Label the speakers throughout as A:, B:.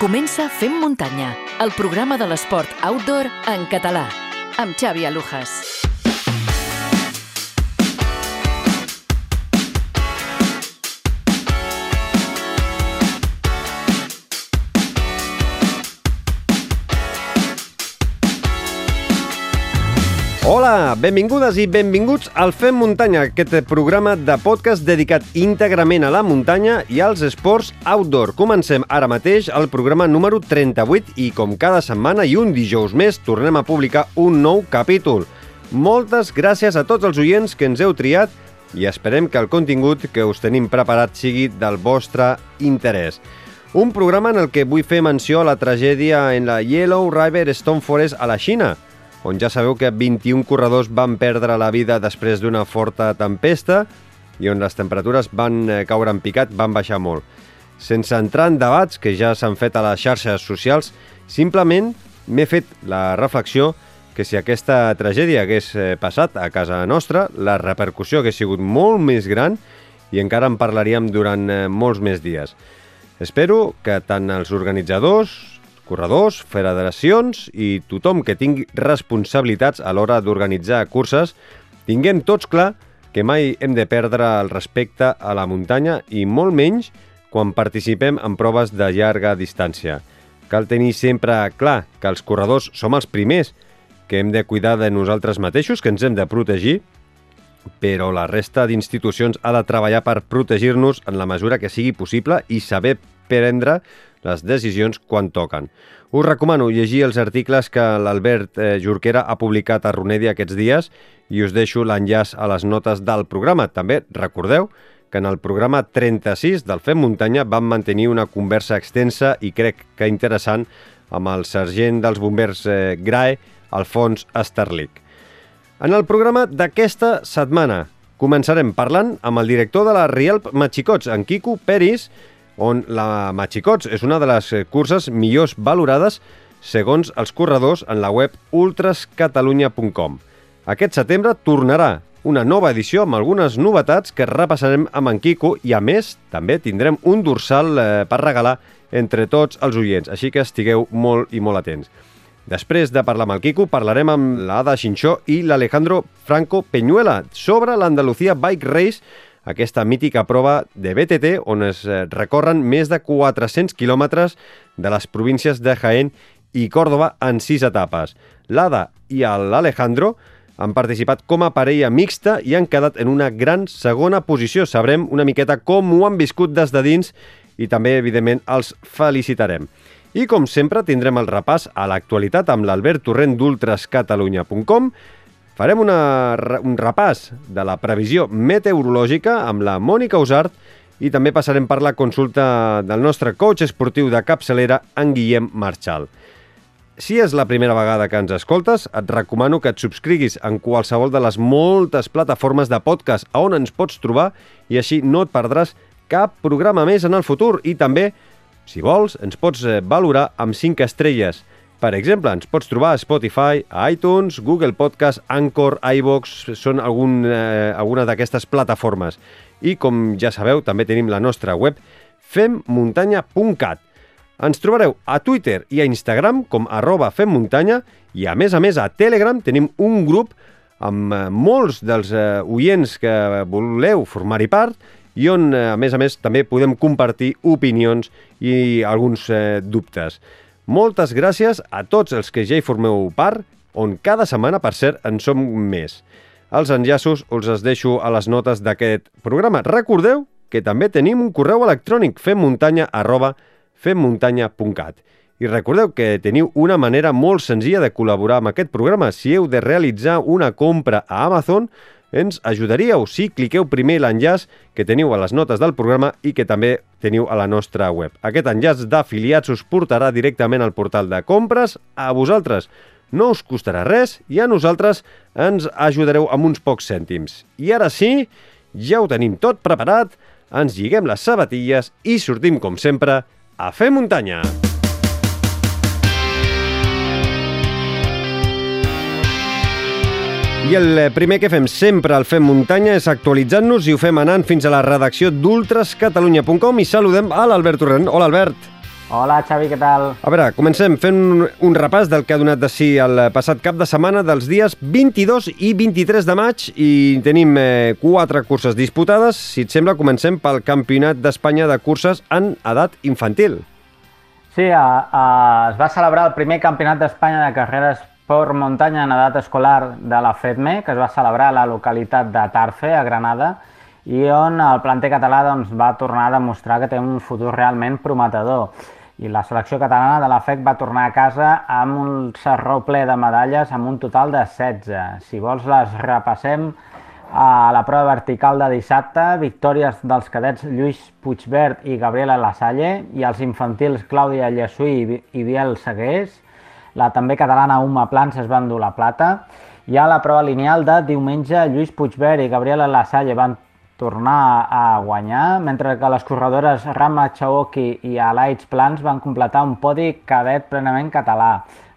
A: Comença Fem Muntanya, el programa de l'esport outdoor en català, amb Xavi Alujas.
B: Hola, benvingudes i benvinguts al Fem Muntanya, aquest programa de podcast dedicat íntegrament a la muntanya i als esports outdoor. Comencem ara mateix el programa número 38 i com cada setmana i un dijous més tornem a publicar un nou capítol. Moltes gràcies a tots els oients que ens heu triat i esperem que el contingut que us tenim preparat sigui del vostre interès. Un programa en el que vull fer menció a la tragèdia en la Yellow River Stone Forest a la Xina, on ja sabeu que 21 corredors van perdre la vida després d'una forta tempesta i on les temperatures van eh, caure en picat, van baixar molt. Sense entrar en debats que ja s'han fet a les xarxes socials, simplement m'he fet la reflexió que si aquesta tragèdia hagués eh, passat a casa nostra, la repercussió hagués sigut molt més gran i encara en parlaríem durant eh, molts més dies. Espero que tant els organitzadors, corredors, federacions i tothom que tingui responsabilitats a l'hora d'organitzar curses, tinguem tots clar que mai hem de perdre el respecte a la muntanya i molt menys quan participem en proves de llarga distància. Cal tenir sempre clar que els corredors som els primers que hem de cuidar de nosaltres mateixos, que ens hem de protegir, però la resta d'institucions ha de treballar per protegir-nos en la mesura que sigui possible i saber prendre les decisions quan toquen. Us recomano llegir els articles que l'Albert eh, Jorquera ha publicat a Runedi aquests dies i us deixo l'enllaç a les notes del programa. També recordeu que en el programa 36 del Fem Muntanya vam mantenir una conversa extensa i crec que interessant amb el sergent dels bombers eh, GRAE, Alfons Esterlic. En el programa d'aquesta setmana començarem parlant amb el director de la Rielp Machicots, en Quico Peris, on la Machicots és una de les curses millors valorades segons els corredors en la web ultrascatalunya.com. Aquest setembre tornarà una nova edició amb algunes novetats que repassarem amb en Quico i, a més, també tindrem un dorsal eh, per regalar entre tots els oients, així que estigueu molt i molt atents. Després de parlar amb el Quico, parlarem amb l'Ada Xinxó i l'Alejandro Franco Peñuela sobre l'Andalucía Bike Race, aquesta mítica prova de BTT on es eh, recorren més de 400 quilòmetres de les províncies de Jaén i Còrdoba en sis etapes. L'Ada i l'Alejandro han participat com a parella mixta i han quedat en una gran segona posició. Sabrem una miqueta com ho han viscut des de dins i també, evidentment, els felicitarem. I, com sempre, tindrem el repàs a l'actualitat amb l'Albert Torrent d'ultrascatalunya.com Farem una, un repàs de la previsió meteorològica amb la Mònica Usart i també passarem per la consulta del nostre coach esportiu de capçalera, en Guillem Marchal. Si és la primera vegada que ens escoltes, et recomano que et subscriguis en qualsevol de les moltes plataformes de podcast a on ens pots trobar i així no et perdràs cap programa més en el futur i també, si vols, ens pots eh, valorar amb 5 estrelles. Per exemple, ens pots trobar a Spotify, a iTunes, Google Podcast, Anchor, iVox, són algun, eh, alguna d'aquestes plataformes. I, com ja sabeu, també tenim la nostra web femmuntanya.cat. Ens trobareu a Twitter i a Instagram com arroba femmuntanya i, a més a més, a Telegram tenim un grup amb eh, molts dels eh, oients que voleu formar-hi part i on, eh, a més a més, també podem compartir opinions i alguns eh, dubtes. Moltes gràcies a tots els que ja hi formeu part, on cada setmana, per cert, en som més. Els enllaços us els deixo a les notes d'aquest programa. Recordeu que també tenim un correu electrònic femmuntanya arroba femmuntanya.cat. I recordeu que teniu una manera molt senzilla de col·laborar amb aquest programa. Si heu de realitzar una compra a Amazon, ens ajudaríeu si cliqueu primer l'enllaç que teniu a les notes del programa i que també teniu a la nostra web. Aquest enllaç d'afiliats us portarà directament al portal de compres a vosaltres. No us costarà res i a nosaltres ens ajudareu amb uns pocs cèntims. I ara sí, ja ho tenim tot preparat, ens lliguem les sabatilles i sortim, com sempre, a fer muntanya. I el eh, primer que fem sempre al Fem Muntanya és actualitzar-nos i ho fem anant fins a la redacció d'ultrascatalunya.com i saludem a l'Albert Torrent. Hola, Albert.
C: Hola, Xavi, què tal?
B: A veure, comencem fent un, un repàs del que ha donat de si el passat cap de setmana dels dies 22 i 23 de maig i tenim eh, quatre curses disputades. Si et sembla, comencem pel Campionat d'Espanya de curses en edat infantil.
C: Sí, a, a, es va celebrar el primer Campionat d'Espanya de carreres per muntanya en edat escolar de la FEDME, que es va celebrar a la localitat de Tarfe, a Granada, i on el planter català doncs, va tornar a demostrar que té un futur realment prometedor i la selecció catalana de la FEC va tornar a casa amb un serró ple de medalles amb un total de 16. Si vols les repassem a la prova vertical de dissabte, victòries dels cadets Lluís Puigbert i Gabriela Lasalle i els infantils Clàudia Llessuí i Biel Segués. La també catalana Uma Plans es va endur la plata. I a la prova lineal de diumenge, Lluís Puigbert i Gabriela Lasalle van tornar a guanyar, mentre que les corredores Rama Chaoki i Alaits Plans van completar un podi cadet plenament català.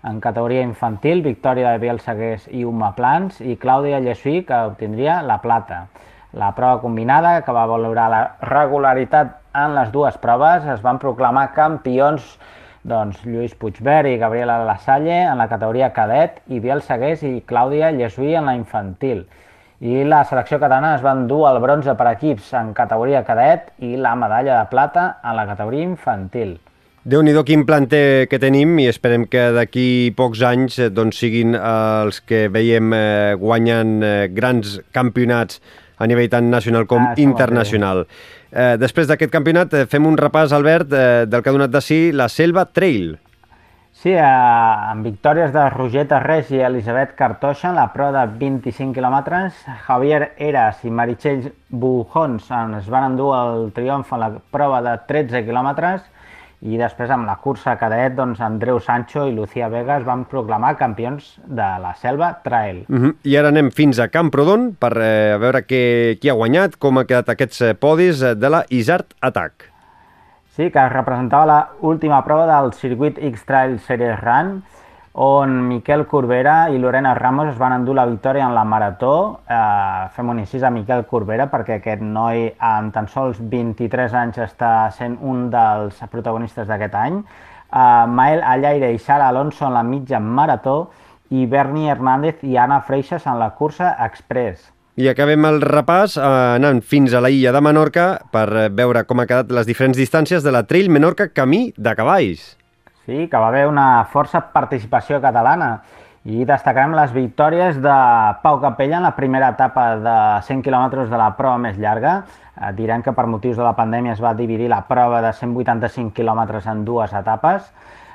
C: En categoria infantil, victòria de Biel Segués i Uma Plans i Clàudia Llesuí, que obtindria la plata. La prova combinada, que va valorar la regularitat en les dues proves, es van proclamar campions doncs, Lluís Puigbert i Gabriela Lasalle en la categoria cadet i Biel Segués i Clàudia Llesuí en la infantil i la selecció catalana es va endur el bronze per equips en categoria cadet i la medalla de plata en la categoria infantil.
B: déu nhi quin planter que tenim i esperem que d'aquí pocs anys eh, doncs, siguin els que veiem eh, guanyant eh, grans campionats a nivell tant nacional com ah, internacional. Eh, després d'aquest campionat eh, fem un repàs, Albert, eh, del que ha donat de si la Selva Trail.
C: Sí, eh, amb victòries de Roger Tarrés i Elisabet Cartoixa en la prova de 25 quilòmetres, Javier Eras i Meritxell Bujons es van endur el triomf en la prova de 13 quilòmetres i després amb la cursa cadet, doncs, Andreu Sancho i Lucía Vega es van proclamar campions de la Selva Trail.
B: Uh -huh. I ara anem fins a Camprodon per eh, veure què, qui ha guanyat, com ha quedat aquests eh, podis eh, de la Isart Attack.
C: Sí, que representava la última prova del circuit X-Trail Series Run, on Miquel Corbera i Lorena Ramos es van endur la victòria en la marató. Eh, fem un incís a Miquel Corbera perquè aquest noi amb tan sols 23 anys està sent un dels protagonistes d'aquest any. Eh, Mael Allaire i Sara Alonso en la mitja marató i Bernie Hernández i Anna Freixas en la cursa express.
B: I acabem el repàs eh, anant fins a la illa de Menorca per veure com ha quedat les diferents distàncies de la Trail Menorca Camí de Cavalls.
C: Sí, que va haver una força participació catalana i destacarem les victòries de Pau Capella en la primera etapa de 100 km de la prova més llarga. Eh, direm que per motius de la pandèmia es va dividir la prova de 185 km en dues etapes.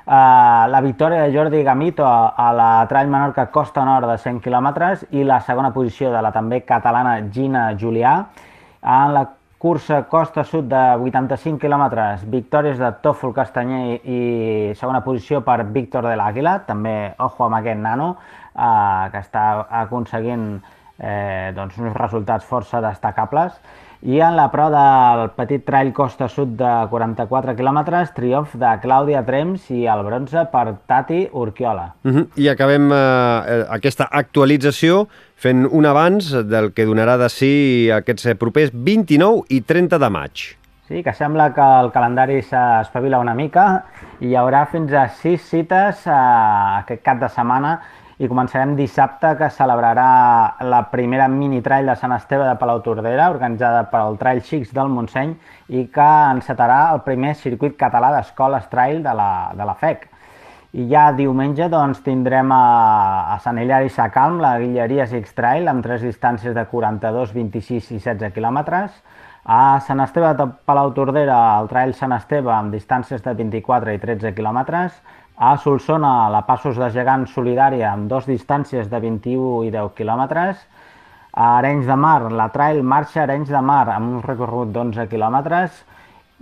C: Uh, la victòria de Jordi Gamito a, la Trail Menorca Costa Nord de 100 km i la segona posició de la també catalana Gina Julià. En la cursa Costa Sud de 85 km, victòries de Tòfol Castanyer i segona posició per Víctor de l'Àguila, també ojo amb aquest nano, uh, que està aconseguint eh, doncs, uns resultats força destacables. I en la prova del petit trail Costa Sud de 44 quilòmetres, triomf de Clàudia Trems i el bronze per Tati Urquiola.
B: Uh -huh. I acabem eh, aquesta actualització fent un abans del que donarà de si aquests propers 29 i 30 de maig.
C: Sí, que sembla que el calendari s'espavila una mica i hi haurà fins a sis cites eh, aquest cap de setmana i començarem dissabte que celebrarà la primera mini trail de Sant Esteve de Palau Tordera organitzada pel Trail Xics del Montseny i que encetarà el primer circuit català d'escoles trail de la, de la FEC. I ja diumenge doncs, tindrem a, a Sant Hilari Sacalm la Guilleria Six Trail amb tres distàncies de 42, 26 i 16 quilòmetres. A Sant Esteve de Palau Tordera el Trail Sant Esteve amb distàncies de 24 i 13 quilòmetres a Solsona, la Passos de Gegant Solidària, amb dos distàncies de 21 i 10 quilòmetres. A Arenys de Mar, la Trail Marxa Arenys de Mar, amb un recorregut d'11 quilòmetres.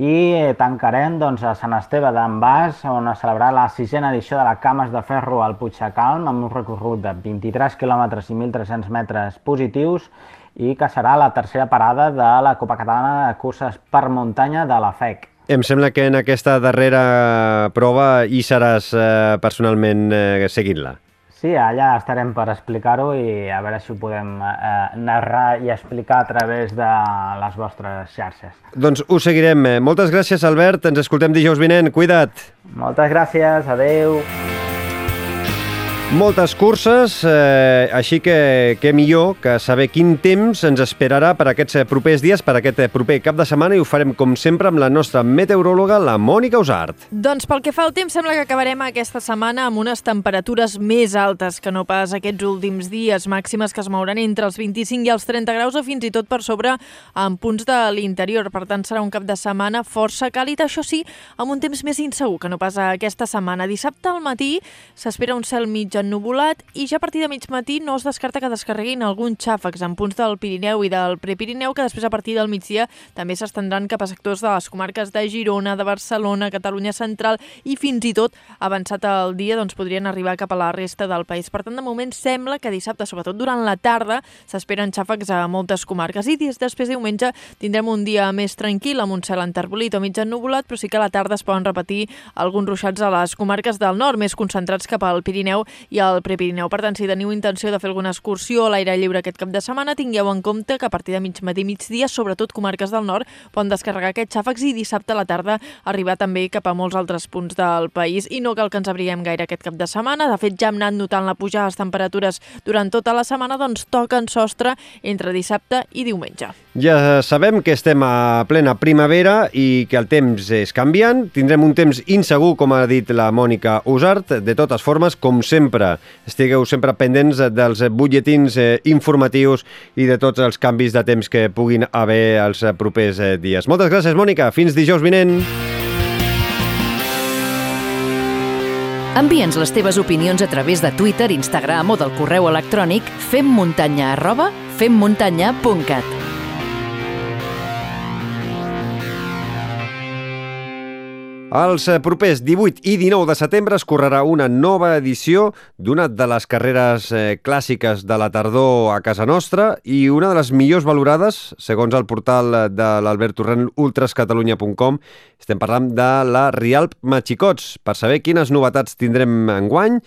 C: I tancarem doncs, a Sant Esteve d'en Bas, on es celebrarà la sisena edició de la Cames de Ferro al Puigdecalm, amb un recorregut de 23 quilòmetres i 1.300 metres positius i que serà la tercera parada de la Copa Catalana de Curses per Muntanya de la FEC.
B: Em sembla que en aquesta darrera prova hi seràs eh, personalment eh, seguint-la.
C: Sí, allà estarem per explicar-ho i a veure si ho podem eh, narrar i explicar a través de les vostres xarxes.
B: Doncs ho seguirem. Moltes gràcies, Albert. Ens escoltem dijous vinent. Cuida't.
C: Moltes gràcies. Adeu.
B: Moltes curses, eh, així que què millor que saber quin temps ens esperarà per aquests propers dies, per aquest proper cap de setmana, i ho farem, com sempre, amb la nostra meteoròloga, la Mònica Usart.
D: Doncs pel que fa al temps, sembla que acabarem aquesta setmana amb unes temperatures més altes que no pas aquests últims dies, màximes que es mouran entre els 25 i els 30 graus o fins i tot per sobre en punts de l'interior. Per tant, serà un cap de setmana força càlid, això sí, amb un temps més insegur que no pas aquesta setmana. Dissabte al matí s'espera un cel mig ennubulat i ja a partir de mig matí no es descarta que descarreguin alguns xàfecs en punts del Pirineu i del Prepirineu que després a partir del migdia també s'estendran cap a sectors de les comarques de Girona, de Barcelona, Catalunya Central i fins i tot avançat el dia doncs, podrien arribar cap a la resta del país. Per tant, de moment sembla que dissabte, sobretot durant la tarda, s'esperen xàfecs a moltes comarques i després diumenge tindrem un dia més tranquil amb un cel enterbolit o mig ennubulat, però sí que a la tarda es poden repetir alguns ruixats a les comarques del nord, més concentrats cap al Pirineu i al Prepirineu. Per tant, si teniu intenció de fer alguna excursió a l'aire lliure aquest cap de setmana, tingueu en compte que a partir de mig matí i migdia, sobretot comarques del nord, poden descarregar aquests xàfecs i dissabte a la tarda arribar també cap a molts altres punts del país. I no cal que ens abriguem gaire aquest cap de setmana. De fet, ja hem anat notant la pujada de les temperatures durant tota la setmana, doncs toquen sostre entre dissabte i diumenge.
B: Ja sabem que estem a plena primavera i que el temps és canviant. Tindrem un temps insegur, com ha dit la Mònica Usart. De totes formes, com sempre, estigueu sempre pendents dels butlletins eh, informatius i de tots els canvis de temps que puguin haver els propers eh, dies. Moltes gràcies, Mònica. Fins dijous vinent.
A: Envia'ns les teves opinions a través de Twitter, Instagram o del correu electrònic femmuntanya arroba femmuntanya.cat.
B: Els eh, propers 18 i 19 de setembre es correrà una nova edició d'una de les carreres eh, clàssiques de la tardor a casa nostra i una de les millors valorades, segons el portal de l'Albert Torrent, ultrascatalunya.com. Estem parlant de la Rialp Machicots. Per saber quines novetats tindrem enguany,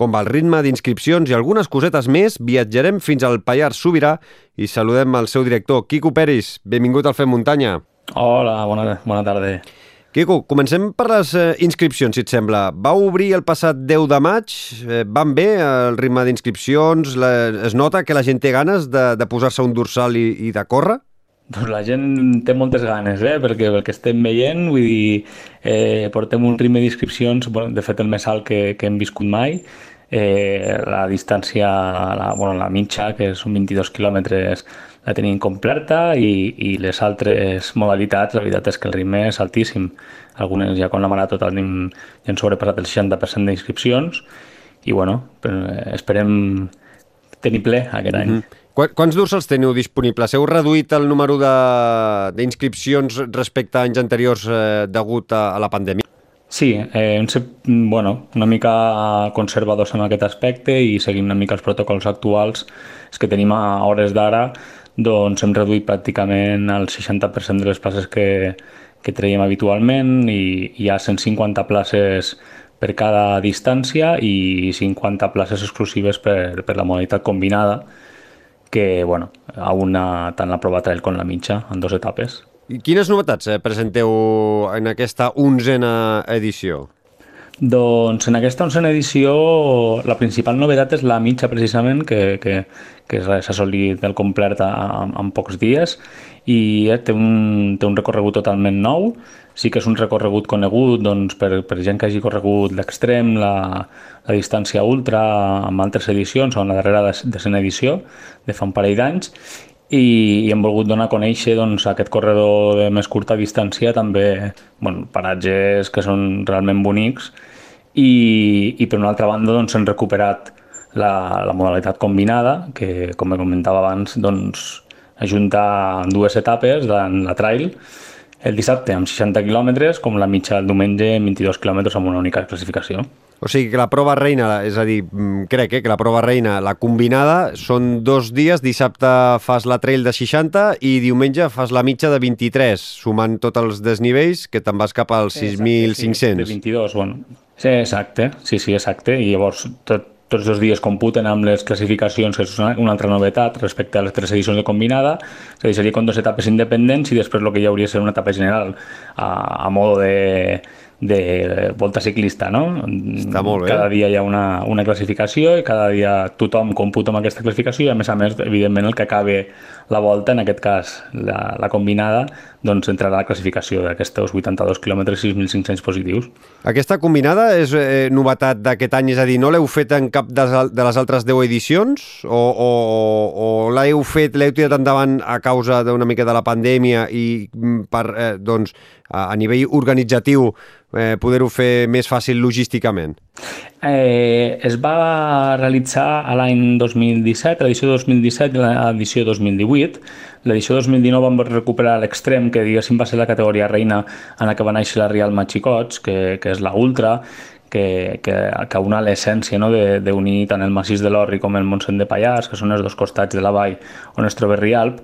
B: com va el ritme d'inscripcions i algunes cosetes més, viatjarem fins al Pallars Sobirà i saludem el seu director, Quico Peris. Benvingut al Fem Muntanya.
E: Hola, bona, bona tarda.
B: Quico, comencem per les eh, inscripcions, si et sembla. Va obrir el passat 10 de maig, eh, van bé el ritme d'inscripcions? Es nota que la gent té ganes de, de posar-se un dorsal i, i de córrer?
E: Doncs la gent té moltes ganes, eh? perquè el que estem veient, vull dir, eh, portem un ritme d'inscripcions, bueno, de fet el més alt que, que hem viscut mai, eh, la distància, la, bueno, la mitja, que són 22 quilòmetres, la tenim completa i, i les altres modalitats, la veritat és que el ritme és altíssim. Algunes ja com la marató tenim ja han sobrepassat el 60% d'inscripcions i bueno, esperem tenir ple aquest any. Mm -hmm.
B: Quants dorsals teniu disponibles? Heu reduït el número d'inscripcions respecte a anys anteriors eh, degut a, a la pandèmia?
E: Sí, eh, hem set, bueno, una mica conservadors en aquest aspecte i seguint una mica els protocols actuals és que tenim a hores d'ara doncs hem reduït pràcticament el 60% de les places que, que traiem habitualment i hi ha 150 places per cada distància i 50 places exclusives per, per la modalitat combinada que, bueno, a una, tant la prova trail com la mitja, en dues etapes.
B: I quines novetats eh, presenteu en aquesta onzena edició?
E: Doncs en aquesta onzena edició la principal novetat és la mitja precisament que, que, que s'ha assolit el complet en, en pocs dies i eh, té, un, té un recorregut totalment nou. Sí que és un recorregut conegut doncs, per, per gent que hagi corregut l'extrem, la, la distància ultra amb altres edicions o en la darrera decena edició de fa un parell d'anys i, i hem volgut donar a conèixer doncs, aquest corredor de més curta distància també bueno, paratges que són realment bonics i, i per una altra banda doncs, hem recuperat la, la modalitat combinada que com comentava abans doncs, ajunta dues etapes de la trail el dissabte amb 60 quilòmetres com la mitja el diumenge 22 quilòmetres amb una única classificació.
B: O sigui que la prova reina, és a dir, mm, crec eh, que la prova reina, la combinada, són dos dies, dissabte fas la trail de 60 i diumenge fas la mitja de 23, sumant tots els desnivells, que te'n vas cap als 6.500. Sí,
E: de 22, bueno. Sí, exacte, sí, sí, exacte, i llavors tot, tots els dies computen amb les classificacions, que és una, una altra novetat respecte a les tres edicions de combinada, és a dir, seria com dues etapes independents i després el que ja hauria de ser una etapa general a, a modo de, de volta ciclista, no?
B: Està molt bé.
E: Cada dia hi ha una, una classificació i cada dia tothom computa amb aquesta classificació i a més a més, evidentment, el que acabe la volta, en aquest cas la, la combinada, doncs entrarà a la classificació d'aquests 82 quilòmetres 6.500 positius.
B: Aquesta combinada és eh, novetat d'aquest any, és a dir, no l'heu fet en cap de, de les altres 10 edicions o, o, o l'heu fet, l'heu tirat endavant a causa d'una mica de la pandèmia i mm, per, eh, doncs, a, a nivell organitzatiu eh, poder-ho fer més fàcil logísticament?
E: Eh, es va realitzar a l'any 2017, l'edició 2017 i l'edició 2018. L'edició 2019 vam recuperar l'extrem, que diguéssim va ser la categoria reina en la que va néixer la Real Machicots, que, que és la Ultra, que, que, que una l'essència no, d'unir tant el massís de l'Orri com el Montsent de Pallars, que són els dos costats de la vall on es troba Rialp,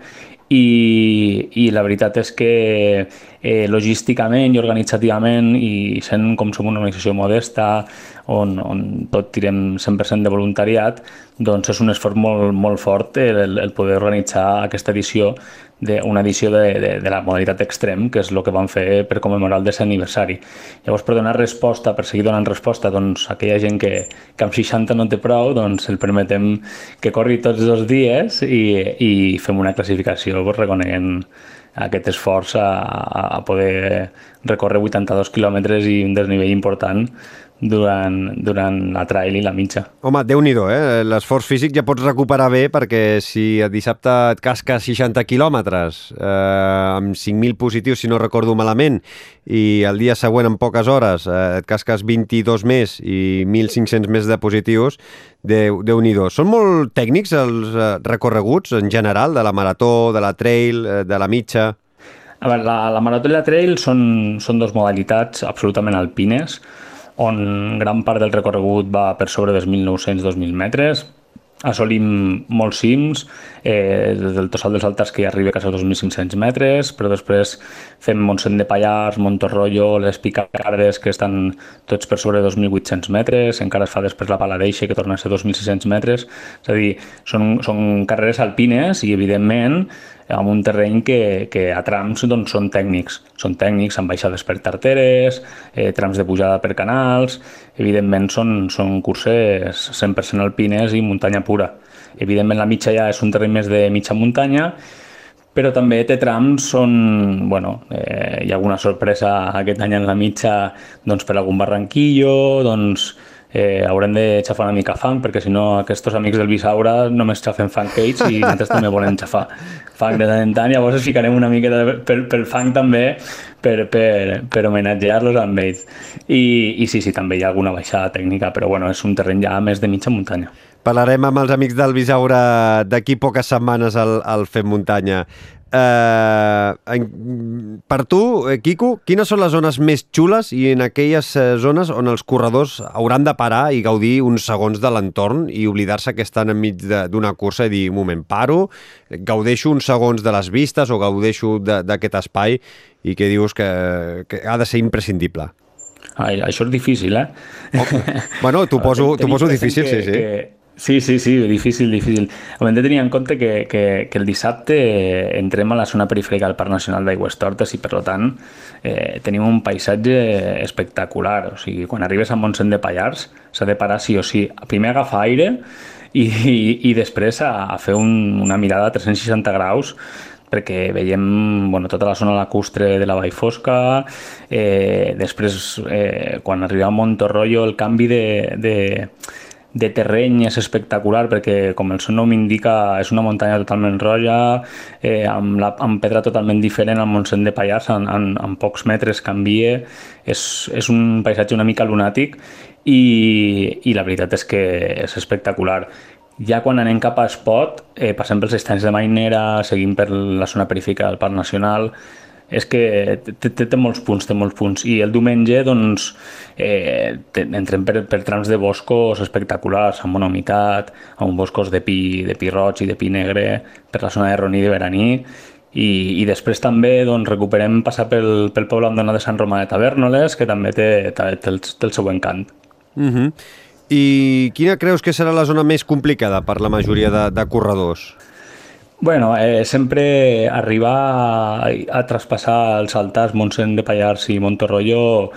E: i, i la veritat és que eh, logísticament i organitzativament i sent com som una organització modesta on, on tot tirem 100% de voluntariat, doncs és un esforç molt, molt fort el, el poder organitzar aquesta edició d'una edició de, de, de la modalitat extrem, que és el que vam fer per commemorar el desè aniversari. Llavors, per donar resposta, per seguir donant resposta doncs, a aquella gent que, que amb 60 no té prou, doncs el permetem que corri tots els dies i, i fem una classificació pues, reconeguent aquest esforç a, a poder recórrer 82 quilòmetres i un desnivell important durant, durant la trail i la mitja.
B: Home, déu nhi eh? L'esforç físic ja pots recuperar bé perquè si el dissabte et casca 60 quilòmetres eh, amb 5.000 positius, si no recordo malament, i el dia següent en poques hores eh, et casques 22 més i 1.500 més de positius, déu, déu nhi Són molt tècnics els eh, recorreguts en general de la marató, de la trail, eh, de la mitja?
E: A veure, la, la marató i la trail són, són dos modalitats absolutament alpines, on gran part del recorregut va per sobre dels 1.900-2.000 metres, assolim molts cims, eh, des del Tossal dels Altas que arriba a quasi 2.500 metres, però després fem Montsent de Pallars, Montorrollo, les Picacardes, que estan tots per sobre 2.800 metres, encara es fa després la Paladeixa, que torna a ser 2.600 metres, és a dir, són, són carreres alpines i, evidentment, amb un terreny que, que a trams doncs, són tècnics. Són tècnics amb baixades per tarteres, eh, trams de pujada per canals... Evidentment són, són curses 100% alpines i muntanya pura. Evidentment la mitja ja és un terreny més de mitja muntanya, però també té trams on bueno, eh, hi ha alguna sorpresa aquest any en la mitja doncs, per algun barranquillo, doncs, eh, haurem de xafar una mica fang, perquè si no aquests amics del Bisaura només xafen fang ells i nosaltres també volem xafar fang de tant en tant, llavors ens ficarem una mica de, per, pel fang també per, per, per homenatjar-los amb ells. I, I sí, sí, també hi ha alguna baixada tècnica, però bueno, és un terreny ja més de mitja muntanya.
B: Parlarem amb els amics del Bisaura d'aquí poques setmanes al, al Fem Muntanya. Eh, en, per tu, eh, Quico, quines són les zones més xules i en aquelles eh, zones on els corredors hauran de parar i gaudir uns segons de l'entorn i oblidar-se que estan enmig d'una cursa i dir, un moment, paro, gaudeixo uns segons de les vistes o gaudeixo d'aquest espai i que dius que, que ha de ser imprescindible?
E: Ai, això és difícil, eh?
B: Okay. Bueno, t'ho poso, poso difícil, que, sí, sí. Que,
E: Sí, sí, sí, difícil, difícil. Hem de tenir en compte que, que, que el dissabte entrem a la zona perifèrica del Parc Nacional d'Aigües Tortes i, per tant, eh, tenim un paisatge espectacular. O sigui, quan arribes a Montsent de Pallars s'ha de parar sí o sí. Primer agafar aire i, i, i després a, a fer un, una mirada a 360 graus perquè veiem bueno, tota la zona lacustre de la Vall Fosca, eh, després eh, quan arribem a Montorrollo el canvi de, de, de terreny és espectacular perquè, com el seu nom indica, és una muntanya totalment roja, eh, amb, la, amb pedra totalment diferent al Montsent de Pallars, en, en, en pocs metres canvia, és, és un paisatge una mica lunàtic i, i la veritat és que és espectacular. Ja quan anem cap a Espot, eh, passem pels estanys de Mainera, seguim per la zona perifèrica del Parc Nacional, és que té, té, té molts punts, té molts punts. I el diumenge, doncs, eh, entrem per, per trams de boscos espectaculars, amb bona humitat, amb boscos de pi, de pi roig i de pi negre, per la zona de Roní de Veraní, i, i després també doncs, recuperem passar pel, pel poble abandonat de Sant Romà de Tavernoles, que també té, té, té, el, té el seu encant.
B: Uh -huh. I quina creus que serà la zona més complicada per la majoria de, de corredors?
E: Bueno, eh, sempre arribar a, a traspassar els altars Montseny de Pallars i Montorroyo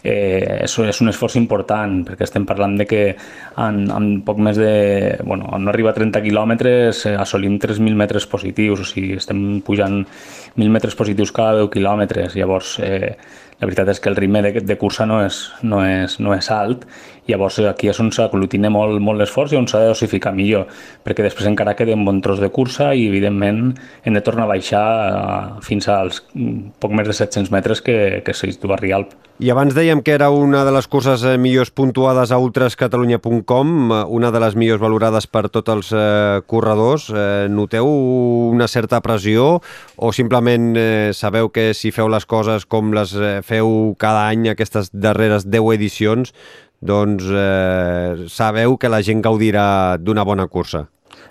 E: eh, és, és un esforç important, perquè estem parlant de que en, en poc més de... Bueno, no arriba a 30 quilòmetres eh, assolim 3.000 metres positius, o sigui, estem pujant 1.000 metres positius cada 10 quilòmetres. Llavors, eh, la veritat és que el ritme de, de cursa no és, no és, no és alt, llavors aquí és on s'aglutina molt, molt l'esforç i on s'ha de dosificar millor, perquè després encara queda un bon tros de cursa i evidentment hem de tornar a baixar eh, fins als mm, poc més de 700 metres que, que s'hi situa a Rialp.
B: I abans dèiem que era una de les curses eh, millors puntuades a ultrascatalunya.com, eh, una de les millors valorades per tots els eh, corredors. Eh, noteu una certa pressió o simplement eh, sabeu que si feu les coses com les eh, feu cada any, aquestes darreres 10 edicions, doncs eh, sabeu que la gent gaudirà d'una bona cursa?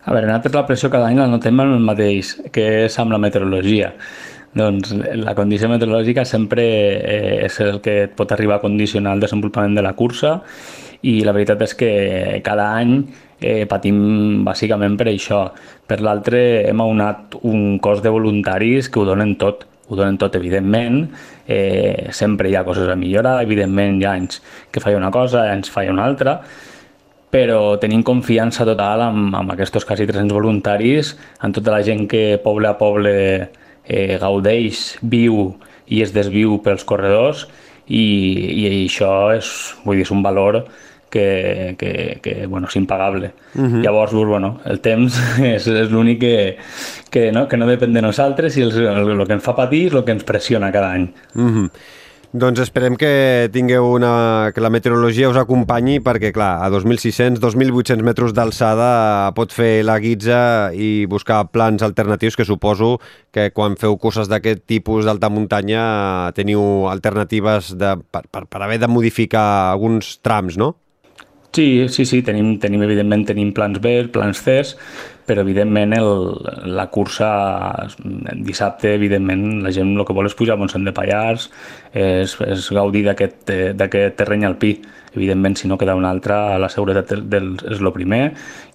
E: A veure, nosaltres la pressió cada any la notem el mateix, que és amb la meteorologia. Doncs la condició meteorològica sempre eh, és el que et pot arribar a condicionar el desenvolupament de la cursa i la veritat és que cada any eh, patim bàsicament per això. Per l'altre hem aunat un cos de voluntaris que ho donen tot, ho donen tot, evidentment, eh, sempre hi ha coses a millorar, evidentment hi ha anys que falla una cosa, anys falla una altra, però tenim confiança total amb, amb aquests quasi 300 voluntaris, amb tota la gent que poble a poble eh, gaudeix, viu i es desviu pels corredors i, i això és, vull dir, és un valor que, que, que bueno, és impagable. Uh -huh. Llavors, bueno, el temps és, és l'únic que, que, no, que no depèn de nosaltres i el, el, el que ens fa patir és el que ens pressiona cada any.
B: Uh -huh. Doncs esperem que tingueu una... que la meteorologia us acompanyi perquè, clar, a 2.600, 2.800 metres d'alçada pot fer la guitza i buscar plans alternatius que suposo que quan feu curses d'aquest tipus d'alta muntanya teniu alternatives de, per, per, per haver de modificar alguns trams, no?
E: Sí, sí, sí, tenim, tenim evidentment tenim plans B, plans C, però evidentment el, la cursa dissabte, evidentment, la gent el que vol és pujar a Montsant de Pallars, és, és gaudir d'aquest terreny alpí. Evidentment, si no queda un altre, la seguretat del, és el primer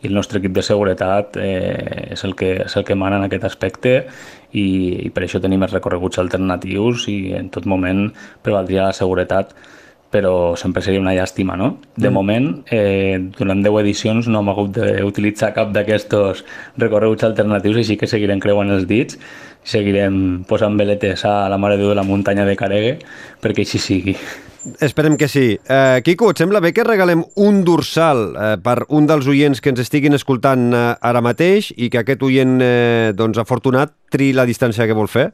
E: i el nostre equip de seguretat eh, és, el que, és el que mana en aquest aspecte i, i per això tenim els recorreguts alternatius i en tot moment prevaldria la seguretat però sempre seria una llàstima, no? De mm. moment, eh, durant 10 edicions no hem hagut d'utilitzar cap d'aquests recorreguts alternatius, així que seguirem creuant els dits, seguirem posant veletes a la Mare de Déu de la muntanya de Caregue, perquè així sigui.
B: Esperem que sí. Eh, Quico, et sembla bé que regalem un dorsal eh, per un dels oients que ens estiguin escoltant eh, ara mateix i que aquest oient eh, doncs, afortunat tri la distància que vol fer?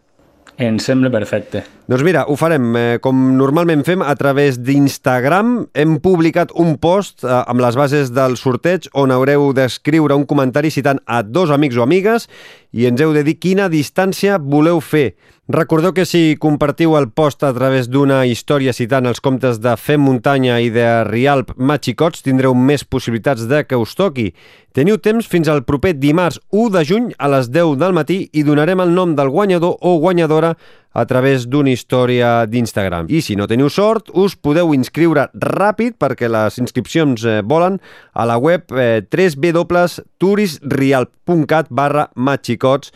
E: Em sembla perfecte.
B: Doncs mira, ho farem eh, com normalment fem a través d'Instagram. Hem publicat un post eh, amb les bases del sorteig on haureu d'escriure un comentari citant a dos amics o amigues i ens heu de dir quina distància voleu fer. Recordeu que si compartiu el post a través d'una història citant els comptes de Fem Muntanya i de Rialp Machicots tindreu més possibilitats de que us toqui. Teniu temps fins al proper dimarts 1 de juny a les 10 del matí i donarem el nom del guanyador o guanyadora a través d'una història d'Instagram. I si no teniu sort, us podeu inscriure ràpid perquè les inscripcions eh, volen a la web eh, www.turisrialp.cat barra machicots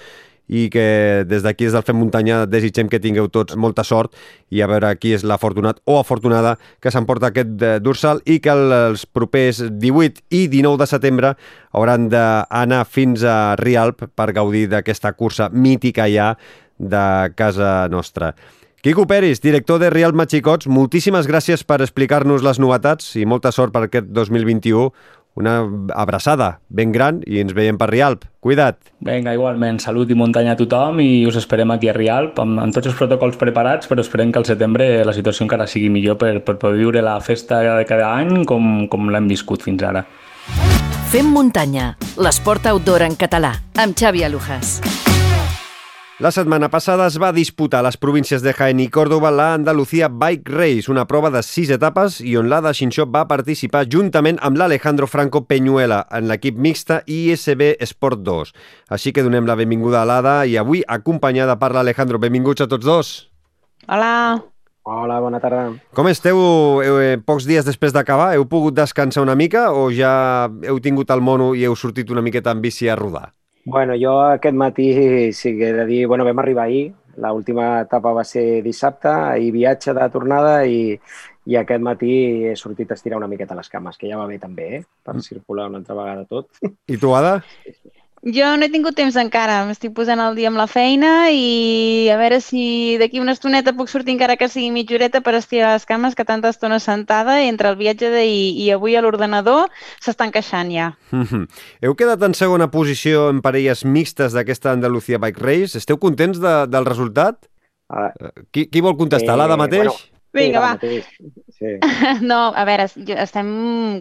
B: i que des d'aquí, des del Fem Muntanya, desitgem que tingueu tots molta sort i a veure qui és l'afortunat o afortunada que s'emporta aquest eh, dorsal i que els propers 18 i 19 de setembre hauran d'anar fins a Rialp per gaudir d'aquesta cursa mítica ja de casa nostra. Quico Peris, director de Rialp Machicots, moltíssimes gràcies per explicar-nos les novetats i molta sort per aquest 2021 una abraçada ben gran i ens veiem per Rialp. Cuida't.
E: Vinga, igualment. Salut i muntanya a tothom i us esperem aquí a Rialp amb, amb tots els protocols preparats, però esperem que al setembre la situació encara sigui millor per, per poder viure la festa de cada any com, com l'hem viscut fins ara.
A: Fem muntanya, l'esport outdoor en català, amb Xavi Alujas.
B: La setmana passada es va disputar a les províncies de Jaén i Córdoba la Andalucía Bike Race, una prova de sis etapes i on l'Ada Xinxó va participar juntament amb l'Alejandro Franco Peñuela en l'equip mixta ISB Sport 2. Així que donem la benvinguda a l'Ada i avui acompanyada per l'Alejandro. Benvinguts a tots dos.
F: Hola. Hola, bona tarda.
B: Com esteu eh, pocs dies després d'acabar? Heu pogut descansar una mica o ja heu tingut el mono i heu sortit una miqueta en bici a rodar?
F: Bueno, jo aquest matí sí que he de dir, bueno, vam arribar ahir, l'última etapa va ser dissabte, ahir viatge de tornada i, i aquest matí he sortit a estirar una miqueta les cames, que ja va bé també, eh? per
B: Mm.
F: circular una altra vegada tot.
B: I tu, Ada?
G: Jo no he tingut temps encara, m'estic posant al dia amb la feina i a veure si d'aquí una estoneta puc sortir encara que sigui mitja horeta per estirar les cames, que tanta estona sentada entre el viatge d'ahir i avui a l'ordenador s'estan queixant ja.
B: Mhm. Heu quedat en segona posició en parelles mixtes d'aquesta Andalucía Bike Race. Esteu contents de, del resultat?
F: Ah,
B: Qui, qui vol contestar?
F: Eh,
B: L'Ada mateix?
F: bueno,
G: Vinga, va.
F: mateix. Sí.
G: No, a veure, estem,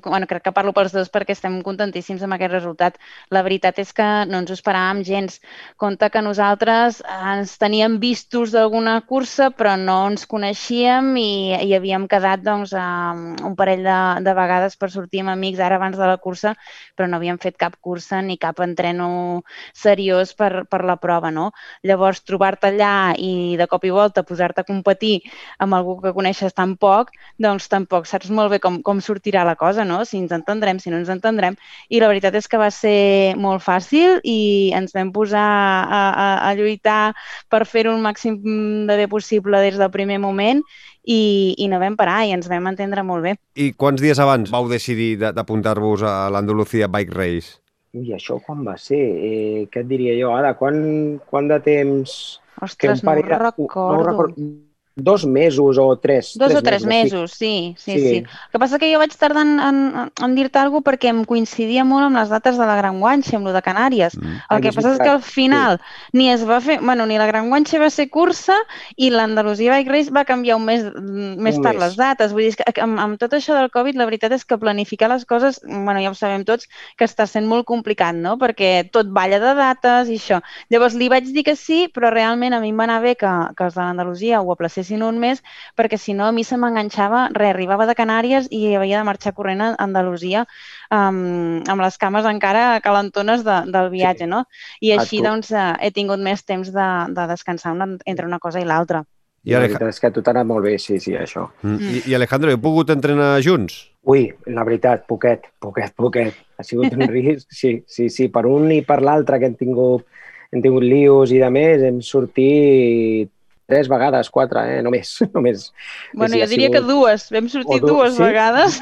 G: bueno, crec que parlo pels dos perquè estem contentíssims amb aquest resultat. La veritat és que no ens ho esperàvem gens. Compte que nosaltres ens teníem vistos d'alguna cursa però no ens coneixíem i, i havíem quedat doncs, un parell de, de vegades per sortir amb amics ara abans de la cursa, però no havíem fet cap cursa ni cap entreno seriós per, per la prova, no? Llavors, trobar-te allà i de cop i volta posar-te a competir amb algú que coneixes tan poc, doncs tampoc saps molt bé com, com sortirà la cosa, no? Si ens entendrem, si no ens entendrem. I la veritat és que va ser molt fàcil i ens vam posar a, a, a lluitar per fer-ho el màxim de bé possible des del primer moment i, i no vam parar i ens vam entendre molt bé.
B: I quants dies abans vau decidir de- d'apuntar-vos a l'Andalucía Bike Race?
F: Ui, això quan va ser? Eh, què et diria jo? Ada, quan, quan de temps...
G: Ostres, no ho recordo.
F: No ho recordo. Dos mesos o tres.
G: Dos o tres
F: sí.
G: mesos, sí, sí,
F: Sí.
G: sí. El que passa que jo vaig tardar en, en, en dir-te alguna cosa perquè em coincidia molt amb les dates de la Gran Guanxa, amb lo de Canàries.
B: Mm.
G: El que passa és que al final ni es va fer, bueno, ni la Gran Guanxa va ser cursa i l'Andalusia Bike Race va canviar un mes mm, més
F: Un
G: tard
F: mes.
G: les dates. Vull dir és que amb, amb tot això del Covid, la veritat és que planificar les coses, bueno, ja ho sabem tots, que està sent molt complicat, no? Perquè tot balla de dates i això. Llavors li vaig dir que sí, però realment a mi em va anar bé que, que els de l'Andalusia ho aplacessin un mes perquè si no a mi se m'enganxava, res, arribava de Canàries i havia de marxar corrent a Andalusia um, amb les cames encara calentones de, del viatge,
F: Sí.
G: no? I
F: A
G: així,
F: tu.
G: doncs, eh, he tingut més temps de, de descansar una, entre una cosa i l'altra.
B: I,
F: La veritat és que a tu t'ha anat molt bé, sí, sí, això.
B: Mm. I, I Alejandro, heu pogut entrenar junts?
F: Ui, la veritat, poquet, poquet, poquet. Ha sigut un risc, sí, sí, sí. Per un i per l'altre que hem tingut, hem tingut lios i de més, hem sortit tres vegades, quatre, eh? només. només.
G: Bueno, jo diria
F: sigut-
G: que dues. Vam sortir
F: du-
G: dues
F: sí?
G: vegades.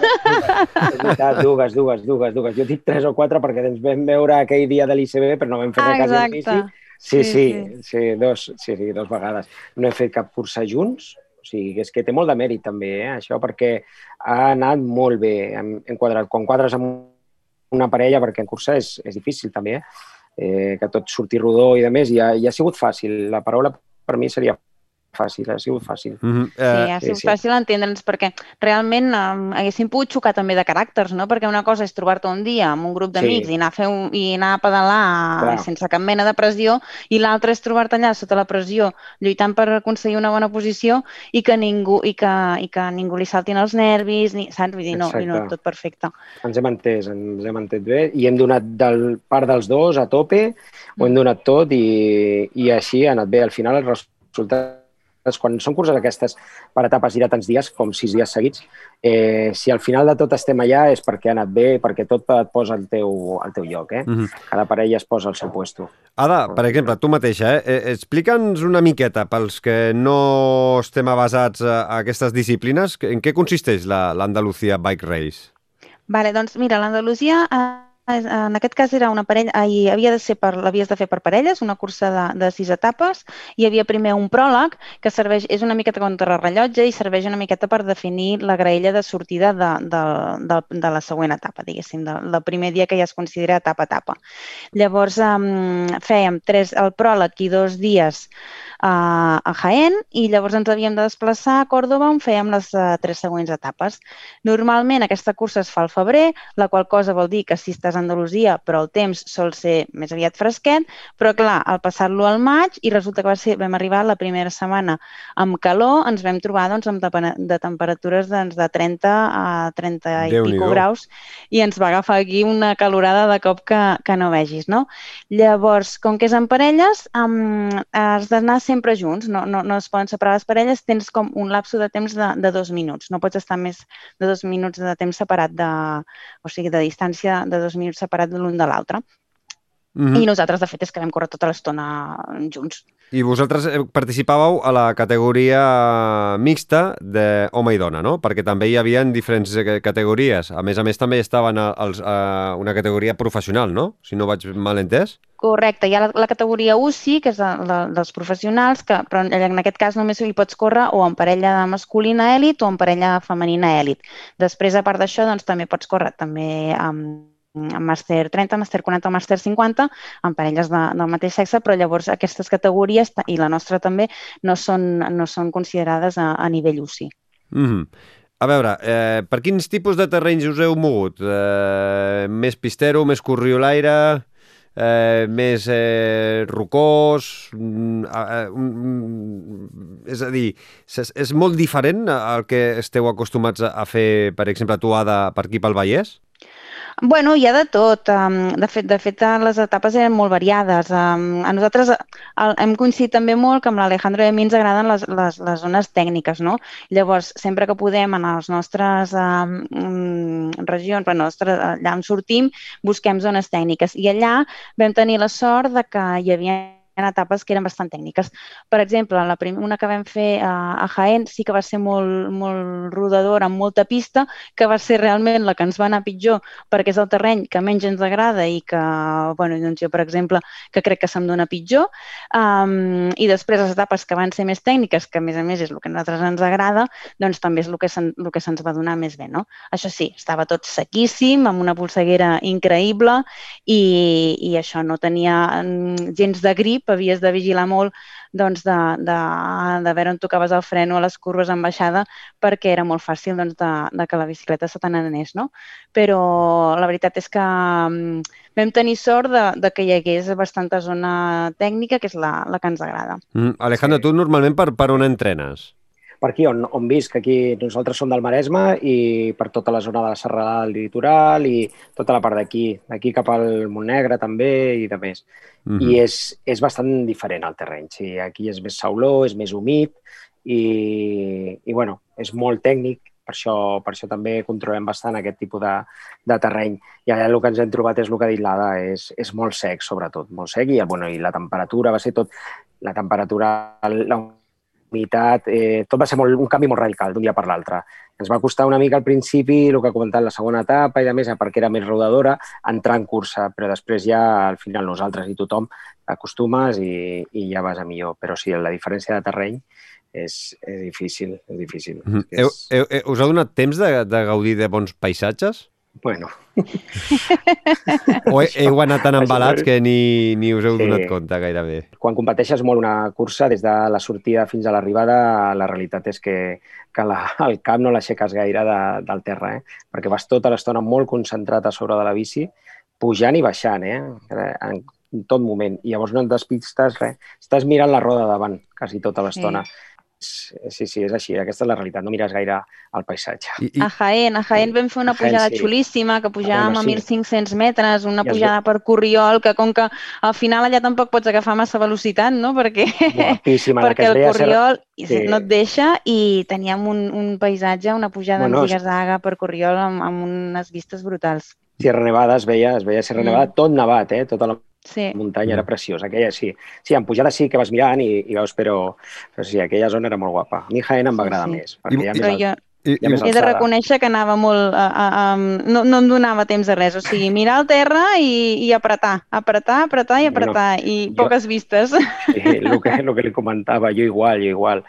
F: Veritat, dues, dues, dues, dues. Jo dic tres o quatre perquè ens vam veure aquell dia de l'ICB, però no vam fer
G: Ah,
F: res
G: exacte.
F: Sí,
G: Sí,
F: sí,
G: sí.
F: sí, dos, sí, sí, dos vegades. No he fet cap cursa junts, o sigui, és que té molt de mèrit també, eh, això, perquè ha anat molt bé en, en quadrat. Quan quadres amb una parella, perquè en cursa és, és difícil també, eh? eh, que tot surti rodó i de més, i ha, i ha sigut fàcil. La paraula per mi seria fàcil, ha sigut fàcil.
B: Mm -hmm.
G: Sí, ha
F: sí,
G: sigut
F: sí.
G: fàcil entendre'ns perquè realment um, haguéssim pogut xocar també de caràcters, no? Perquè una cosa és trobar-te un dia amb un grup d'amics
F: Sí.
G: i, anar a fer un, i anar a pedalar
F: Clar.
G: sense cap mena de pressió i l'altra és trobar-te allà sota la pressió lluitant per aconseguir una bona posició i que ningú, i que, i que ningú li saltin els nervis, ni, saps? Vull dir, no, i no,
F: Exacte.
G: tot perfecte.
F: ens hem entès, ens hem entès bé i hem donat del part dels dos a tope, ho hem donat tot i, i així ha anat bé. Al final els resultats, quan són curses aquestes per etapes i de tants dies, com sis dies seguits, eh, si al final de tot estem allà és perquè ha anat bé, perquè tot et posa al teu, al teu lloc. Eh?
B: Mm -hmm.
F: Cada parella es posa al seu puesto.
B: Ada, per exemple, tu mateixa, eh? eh explica'ns una miqueta, pels que no estem avasats a, a aquestes disciplines, en què consisteix la- l'Andalucía Bike Race?
G: Vale, doncs mira, l'Andalusia eh, en aquest cas era una parella, eh, i havia de ser per, l'havies de fer per parelles, una cursa de, de sis etapes. Hi havia primer un pròleg que serveix, és una miqueta contra rellotge i serveix una miqueta per definir la graella de sortida de, de, de, de la següent etapa, diguéssim, de, del primer dia que ja es considera etapa a etapa. Llavors um, fèiem tres, el pròleg i dos dies a, a Jaén i llavors ens havíem de desplaçar a Còrdoba on fèiem les uh, tres següents etapes. Normalment aquesta cursa es fa al febrer, la qual cosa vol dir que si estàs cas d'Andalusia, però el temps sol ser més aviat fresquet, però clar, al passar-lo al maig i resulta que va ser, vam arribar la primera setmana amb calor, ens vam trobar doncs, amb de, de temperatures doncs, de 30 a 30 i pico graus i ens va agafar aquí una calorada de cop que, que no vegis, no? Llavors, com que és en parelles, um, has d'anar sempre junts, no, no, no es poden separar les parelles, tens com un lapso de temps de, de dos minuts, no pots estar més de dos minuts de temps separat de, o sigui, de distància de dos minuts separat l'un de l'altre. Mm -hmm. I nosaltres, de fet, és que vam córrer tota l'estona junts.
B: I vosaltres eh, participàveu a la categoria mixta d'home i dona, no? Perquè també hi havia diferents eh, categories. A més a més, també estaven a una categoria professional, no? Si no vaig mal entès.
G: Correcte, hi ha la, la categoria UCI, que és la, la, dels professionals, que, però en aquest cas només hi pots córrer o en parella masculina èlit o en parella femenina èlit. Després, a part d'això, doncs, també pots córrer també amb amb màster 30, màster 40 o màster 50, amb parelles de, del mateix sexe, però llavors aquestes categories, i la nostra també, no són, no són considerades a, a nivell UCI.
B: Mm -hmm. A veure, eh, per quins tipus de terrenys us heu mogut? Eh, més pistero, més corriolaire, eh, més eh, rocós... Eh, és a dir, és, és molt diferent al que esteu acostumats a fer, per exemple, tu, Ada, per aquí pel Vallès?
G: Bueno, hi ha de tot. De fet, de fet les etapes eren molt variades. A nosaltres hem coincidit també molt que amb l'Alejandro i a mi ens agraden les, les, les zones tècniques, no? Llavors, sempre que podem en les nostres um, regions, bueno, nostres, allà on sortim, busquem zones tècniques. I allà vam tenir la sort de que hi havia etapes que eren bastant tècniques. Per exemple, la prim una que vam fer a, a Jaén sí que va ser molt, molt rodadora, amb molta pista, que va ser realment la que ens va anar pitjor perquè és el terreny que menys ens agrada i que, bueno, doncs jo, per exemple, que crec que se'm dona pitjor. Um, I després les etapes que van ser més tècniques, que a més a més és el que a nosaltres ens agrada, doncs també és el que se'ns se va donar més bé, no? Això sí, estava tot sequíssim, amb una polseguera increïble i, i això no tenia mm, gens de grip, havies de vigilar molt doncs, de, de, de veure on tocaves el fren o a les curves en baixada perquè era molt fàcil doncs, de, de que la bicicleta se te n'anés. No? Però la veritat és que um, vam tenir sort de, de que hi hagués bastanta zona tècnica, que és la, la que ens agrada.
B: Mm, Alejandro, sí. tu normalment per, per on entrenes?
F: Per aquí on, on visc. Aquí nosaltres som del Maresme i per tota la zona de la serralada del litoral i tota la part d'aquí, d'aquí cap al Montnegre també i de més. Mm -hmm. I és, és bastant diferent el terreny. Sí, aquí és més sauló, és més humit i, i bueno, és molt tècnic, per això, per això també controlem bastant aquest tipus de, de terreny. I allà el que ens hem trobat és el que ha dit l'Ada, és, és molt sec, sobretot, molt sec, i, bueno, i la temperatura va ser tot... La temperatura, la humitat, eh, tot va ser molt, un canvi molt radical d'un dia per l'altre. Ens va costar una mica al principi, el que ha comentat la segona etapa i de més, perquè era més rodadora, entrar en cursa, però després ja al final nosaltres i tothom acostumes i, i ja vas a millor. Però sí, la diferència de terreny és, és difícil, és difícil. Mm -hmm. és...
B: Heu, heu, us ha donat temps de, de gaudir de bons paisatges?
F: Bueno.
B: o heu anat tan embalats que ni, ni us heu sí. donat compte gairebé.
F: Quan competeixes molt una cursa, des de la sortida fins a l'arribada, la realitat és que, que la, el camp no l'aixeques gaire de, del terra, eh? perquè vas tota l'estona molt concentrat a sobre de la bici, pujant i baixant, eh? en tot moment. I llavors no et despistes res. Estàs mirant la roda davant quasi tota l'estona. Sí Sí, sí, és així. Aquesta és la realitat. No mires gaire al paisatge.
G: I, i... A Jaén, a Jaén vam fer una pujada Jaén, sí. xulíssima, que pujàvem a, bueno, sí. a 1.500 metres, una I pujada per Corriol, que com que al final allà tampoc pots agafar massa velocitat, no? Perquè, perquè el Corriol ser... sí. no et deixa i teníem un, un paisatge, una pujada bueno, en d'Aga per Corriol amb, amb unes vistes brutals.
F: Sierra Nevada es veia, es veia Sierra Nevada, mm. tot nevat, eh? Tota la Sí. La muntanya era preciosa, aquella sí. Sí, en pujada sí que vas mirant i, i veus, però, però sí, aquella zona era molt guapa. A mi Jaén em va agradar sí, sí. més, perquè I, hi ha més, jo...
G: I, i, he de reconèixer que anava molt... A, a, a, no, no em donava temps de res. O sigui, mirar al terra i, i apretar, apretar, apretar i apretar. Bueno, I poques jo, vistes.
F: Sí, el que, el que li comentava, jo igual, jo igual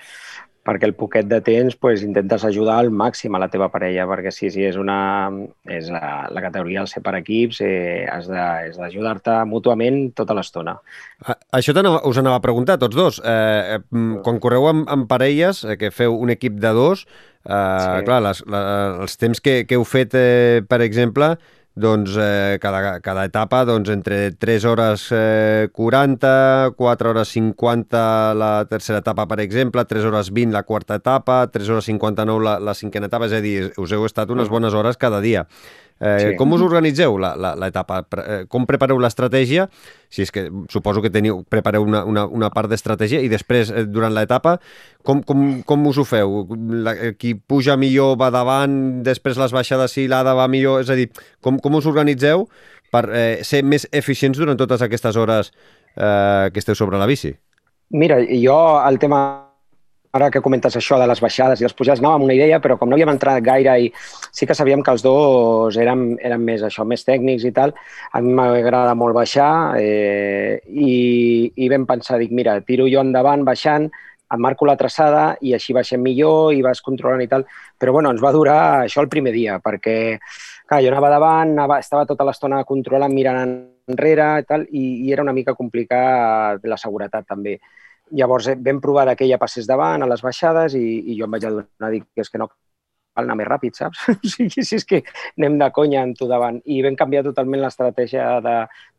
F: perquè el poquet de temps pues, intentes ajudar al màxim a la teva parella, perquè sí, sí, és, una, és la, la categoria del ser per equips, eh, has d'ajudar-te mútuament tota l'estona.
B: Això us anava a preguntar, tots dos. Eh, mm, quan correu amb, amb parelles, eh, que feu un equip de dos, eh, sí. clar, les, la, els temps que, que heu fet, eh, per exemple, doncs, eh, cada, cada etapa doncs, entre 3 hores eh, 40, 4 hores 50 la tercera etapa, per exemple, 3 hores 20 la quarta etapa, 3 hores 59 la, la cinquena etapa, és a dir, us heu estat unes bones hores cada dia. Eh, sí. Com us organitzeu l'etapa? Eh, com prepareu l'estratègia? Si és que suposo que teniu, prepareu una, una, una part d'estratègia i després, eh, durant l'etapa, com, com, com us ho feu? La, qui puja millor va davant, després les baixades si l'Ada va millor... És a dir, com, com us organitzeu per eh, ser més eficients durant totes aquestes hores eh, que esteu sobre la bici?
F: Mira, jo el tema ara que comentes això de les baixades i les pujades, anàvem amb una idea, però com no havíem entrat gaire i sí que sabíem que els dos érem, eren més això, més tècnics i tal, a mi m'agrada molt baixar eh, i, i vam pensar, dic, mira, tiro jo endavant baixant, em marco la traçada i així baixem millor i vas controlant i tal. Però bueno, ens va durar això el primer dia, perquè clar, jo anava davant, anava, estava tota l'estona controlant, mirant enrere i tal, i, i era una mica complicat la seguretat també. Llavors eh, vam provar que ella passés davant a les baixades i, i jo em vaig adonar, dic, que és que no cal anar més ràpid, saps? o sigui, si és que anem de conya amb tu davant. I vam canviar totalment l'estratègia de,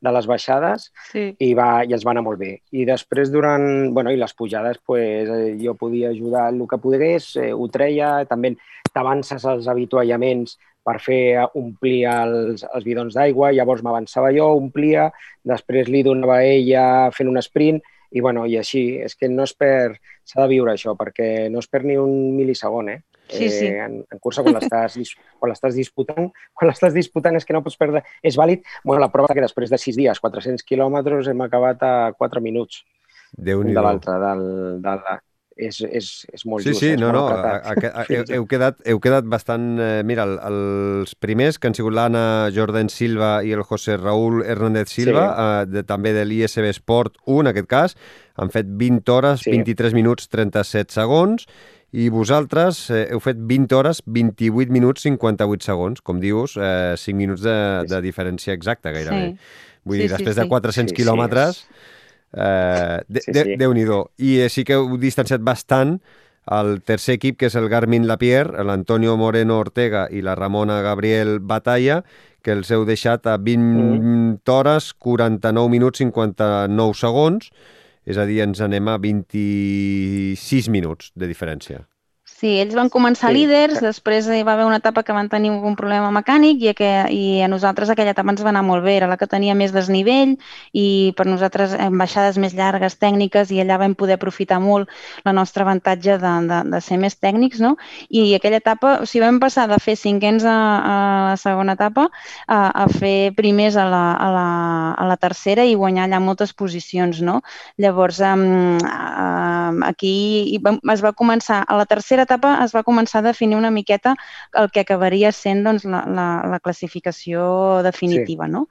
F: de les baixades sí. i, va, i ens va anar molt bé. I després, durant... Bueno, i les pujades, pues, eh, jo podia ajudar el que pogués, eh, ho treia, també t'avances als habituallaments per fer omplir els, els bidons d'aigua, llavors m'avançava jo, omplia, després li donava a ella fent un sprint i, bueno, i així, és que no és per... S'ha de viure això, perquè no és per ni un mil·lisegon, eh?
G: Sí, sí.
F: Eh, en, en cursa, quan l'estàs quan l'estàs disputant, quan l'estàs disputant és que no pots perdre... És vàlid, bueno, la prova que després de sis dies, 400 quilòmetres, hem acabat a 4 minuts.
B: déu nhi
F: de l'altre, del, del, és, és, és molt
B: sí,
F: just.
B: Sí,
F: és
B: no, no,
F: a,
B: a, a, heu, heu, quedat, heu quedat bastant... Eh, mira, el, els primers, que han sigut l'Anna Jordan Silva i el José Raúl Hernández Silva, sí. eh, de, també de l'ISB Sport 1, en aquest cas, han fet 20 hores, sí. 23 minuts, 37 segons, i vosaltres eh, heu fet 20 hores, 28 minuts, 58 segons, com dius, eh, 5 minuts de, de diferència exacta, gairebé. Sí. Vull sí, dir, després sí, sí. de 400 sí, quilòmetres... Sí, Eh, de, sí, sí. Déu-n'hi-do. I eh, sí que heu distanciat bastant el tercer equip, que és el Garmin Lapierre, l'Antonio Moreno Ortega i la Ramona Gabriel Batalla, que els heu deixat a 20 mm. hores, 49 minuts, 59 segons, és a dir, ens anem a 26 minuts de diferència.
G: Sí, ells van començar sí. líders, després hi va haver una etapa que van tenir un problema mecànic i, que, i a nosaltres aquella etapa ens va anar molt bé, era la que tenia més desnivell i per nosaltres en baixades més llargues, tècniques, i allà vam poder aprofitar molt la nostra avantatge de, de, de ser més tècnics, no? I aquella etapa, o sigui, vam passar de fer cinquens a, a la segona etapa a, a fer primers a la, a, la, a la tercera i guanyar allà moltes posicions, no? Llavors, um, um, aquí es va començar a la tercera etapa etapa es va començar a definir una miqueta el que acabaria sent doncs, la, la, la classificació definitiva, sí. no?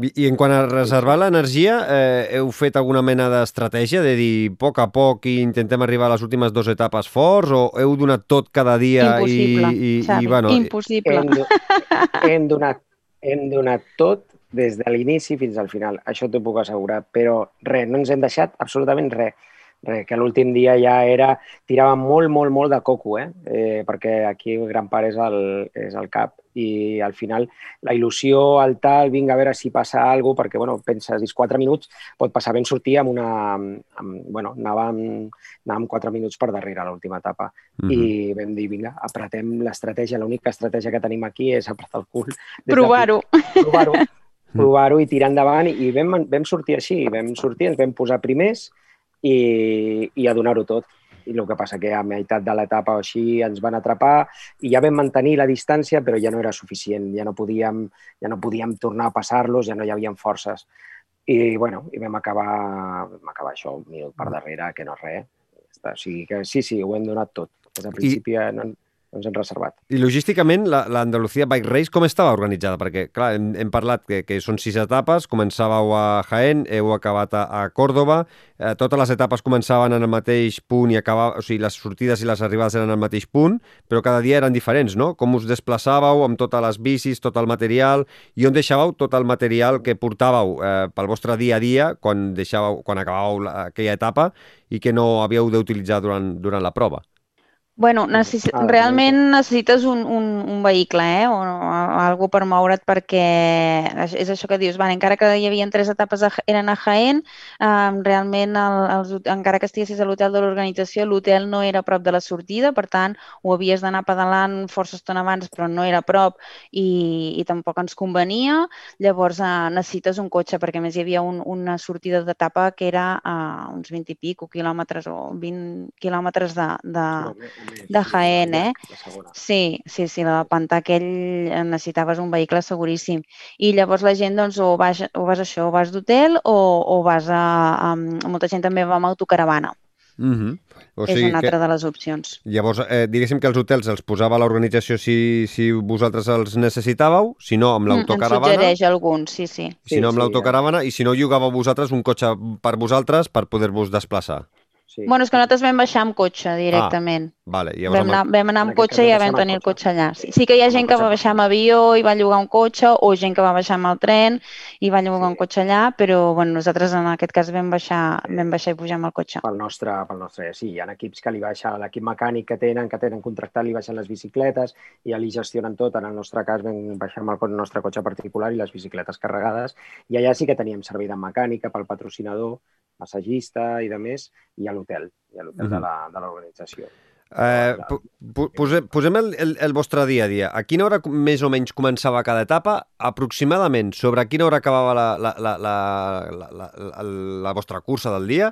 B: I, I en quant a reservar l'energia, eh, heu fet alguna mena d'estratègia de dir a poc a poc i intentem arribar a les últimes dues etapes forts o heu donat tot cada dia
G: Impossible,
B: i, i,
G: Xavi,
B: i bueno,
G: impossible.
F: Hem, do, hem, donat, hem donat tot des de l'inici fins al final, això t'ho puc assegurar, però res, no ens hem deixat absolutament Res, que l'últim dia ja era... Tirava molt, molt, molt de coco, eh? eh perquè aquí el gran pare és el, és el cap i al final la il·lusió, el tal, vinga a veure si passa alguna cosa, perquè bueno, penses, és 4 minuts, pot passar ben sortir amb una... Amb, bueno, anàvem, anàvem 4 minuts per darrere a l'última etapa mm -hmm. i vam dir, vinga, apretem l'estratègia, l'única estratègia que tenim aquí és apretar el cul.
G: Provar-ho.
F: Provar-ho provar-ho i tirar endavant i vam, vam sortir així, vam sortir, ens vam posar primers i, i a donar-ho tot. I el que passa que a meitat de l'etapa o així ens van atrapar i ja vam mantenir la distància, però ja no era suficient, ja no podíem, ja no podíem tornar a passar-los, ja no hi havia forces. I, bueno, i vam acabar, vam acabar això un minut per darrere, que no és res. O sigui que sí, sí, ho hem donat tot. Des del principi I... no, ens hem reservat.
B: I logísticament, l'Andalucía Bike Race com estava organitzada? Perquè, clar, hem, hem parlat que, que són sis etapes, començàveu a Jaén, heu acabat a, a Còrdoba, eh, totes les etapes començaven en el mateix punt i acabaven, o sigui, les sortides i les arribades eren al mateix punt, però cada dia eren diferents, no? Com us desplaçàveu amb totes les bicis, tot el material, i on deixàveu tot el material que portàveu eh, pel vostre dia a dia quan, deixàveu, quan acabàveu aquella etapa i que no havíeu d'utilitzar durant, durant la prova?
G: Bueno, necess...
F: Ah,
G: realment necessites un, un, un vehicle, eh? o, o algú per moure't perquè és això que dius, vale, encara que hi havia tres etapes a, eren a Jaén, eh, realment el, els, encara que estiguessis a l'hotel de l'organització, l'hotel no era a prop de la sortida, per tant, ho havies d'anar pedalant força estona abans, però no era a prop i, i tampoc ens convenia. Llavors eh, necessites un cotxe, perquè més hi havia un, una sortida d'etapa que era a uns 20 i pico quilòmetres o 20 quilòmetres de, de, de Jaén, eh? Sí, sí, sí, la pantà aquell eh, necessitaves un vehicle seguríssim. I llavors la gent, doncs, o vas, o vas això, o vas d'hotel o, o vas a, a, a... Molta gent també va amb autocaravana.
B: Mm -hmm.
G: o sigui és una altra que... de les opcions.
B: Llavors, eh, diguéssim que els hotels els posava l'organització si, si vosaltres els necessitàveu, si no, amb l'autocaravana...
G: Mm, en suggereix alguns, sí, sí.
B: Si sí, no, amb sí, l'autocaravana, ja. i si no, llogàveu vosaltres un cotxe per vosaltres per poder-vos desplaçar.
G: Sí. Bueno, és que nosaltres vam baixar amb cotxe directament.
B: Ah, vale.
G: Llavors vam, anar, vam anar amb cotxe i ja vam tenir el cotxe allà. Sí, sí que hi ha gent que va baixar amb avió i va llogar un cotxe, o gent que va baixar amb el tren i va llogar sí. un cotxe allà, però bueno, nosaltres en aquest cas vam baixar, vam baixar i pujar amb el cotxe.
F: Pel nostre, pel nostre, sí, hi ha equips que li baixa, l'equip mecànic que tenen, que tenen contractat, li baixen les bicicletes i ja li gestionen tot. En el nostre cas vam baixar amb el nostre cotxe particular i les bicicletes carregades i allà sí que teníem servei de mecànica pel patrocinador massagista i de més, i a l'hotel, i a l'hotel mm -hmm. de l'organització.
B: Eh, posem, posem el, el, el vostre dia a dia. A quina hora més o menys començava cada etapa? Aproximadament, sobre quina hora acabava la, la, la, la, la, la, la vostra cursa del dia?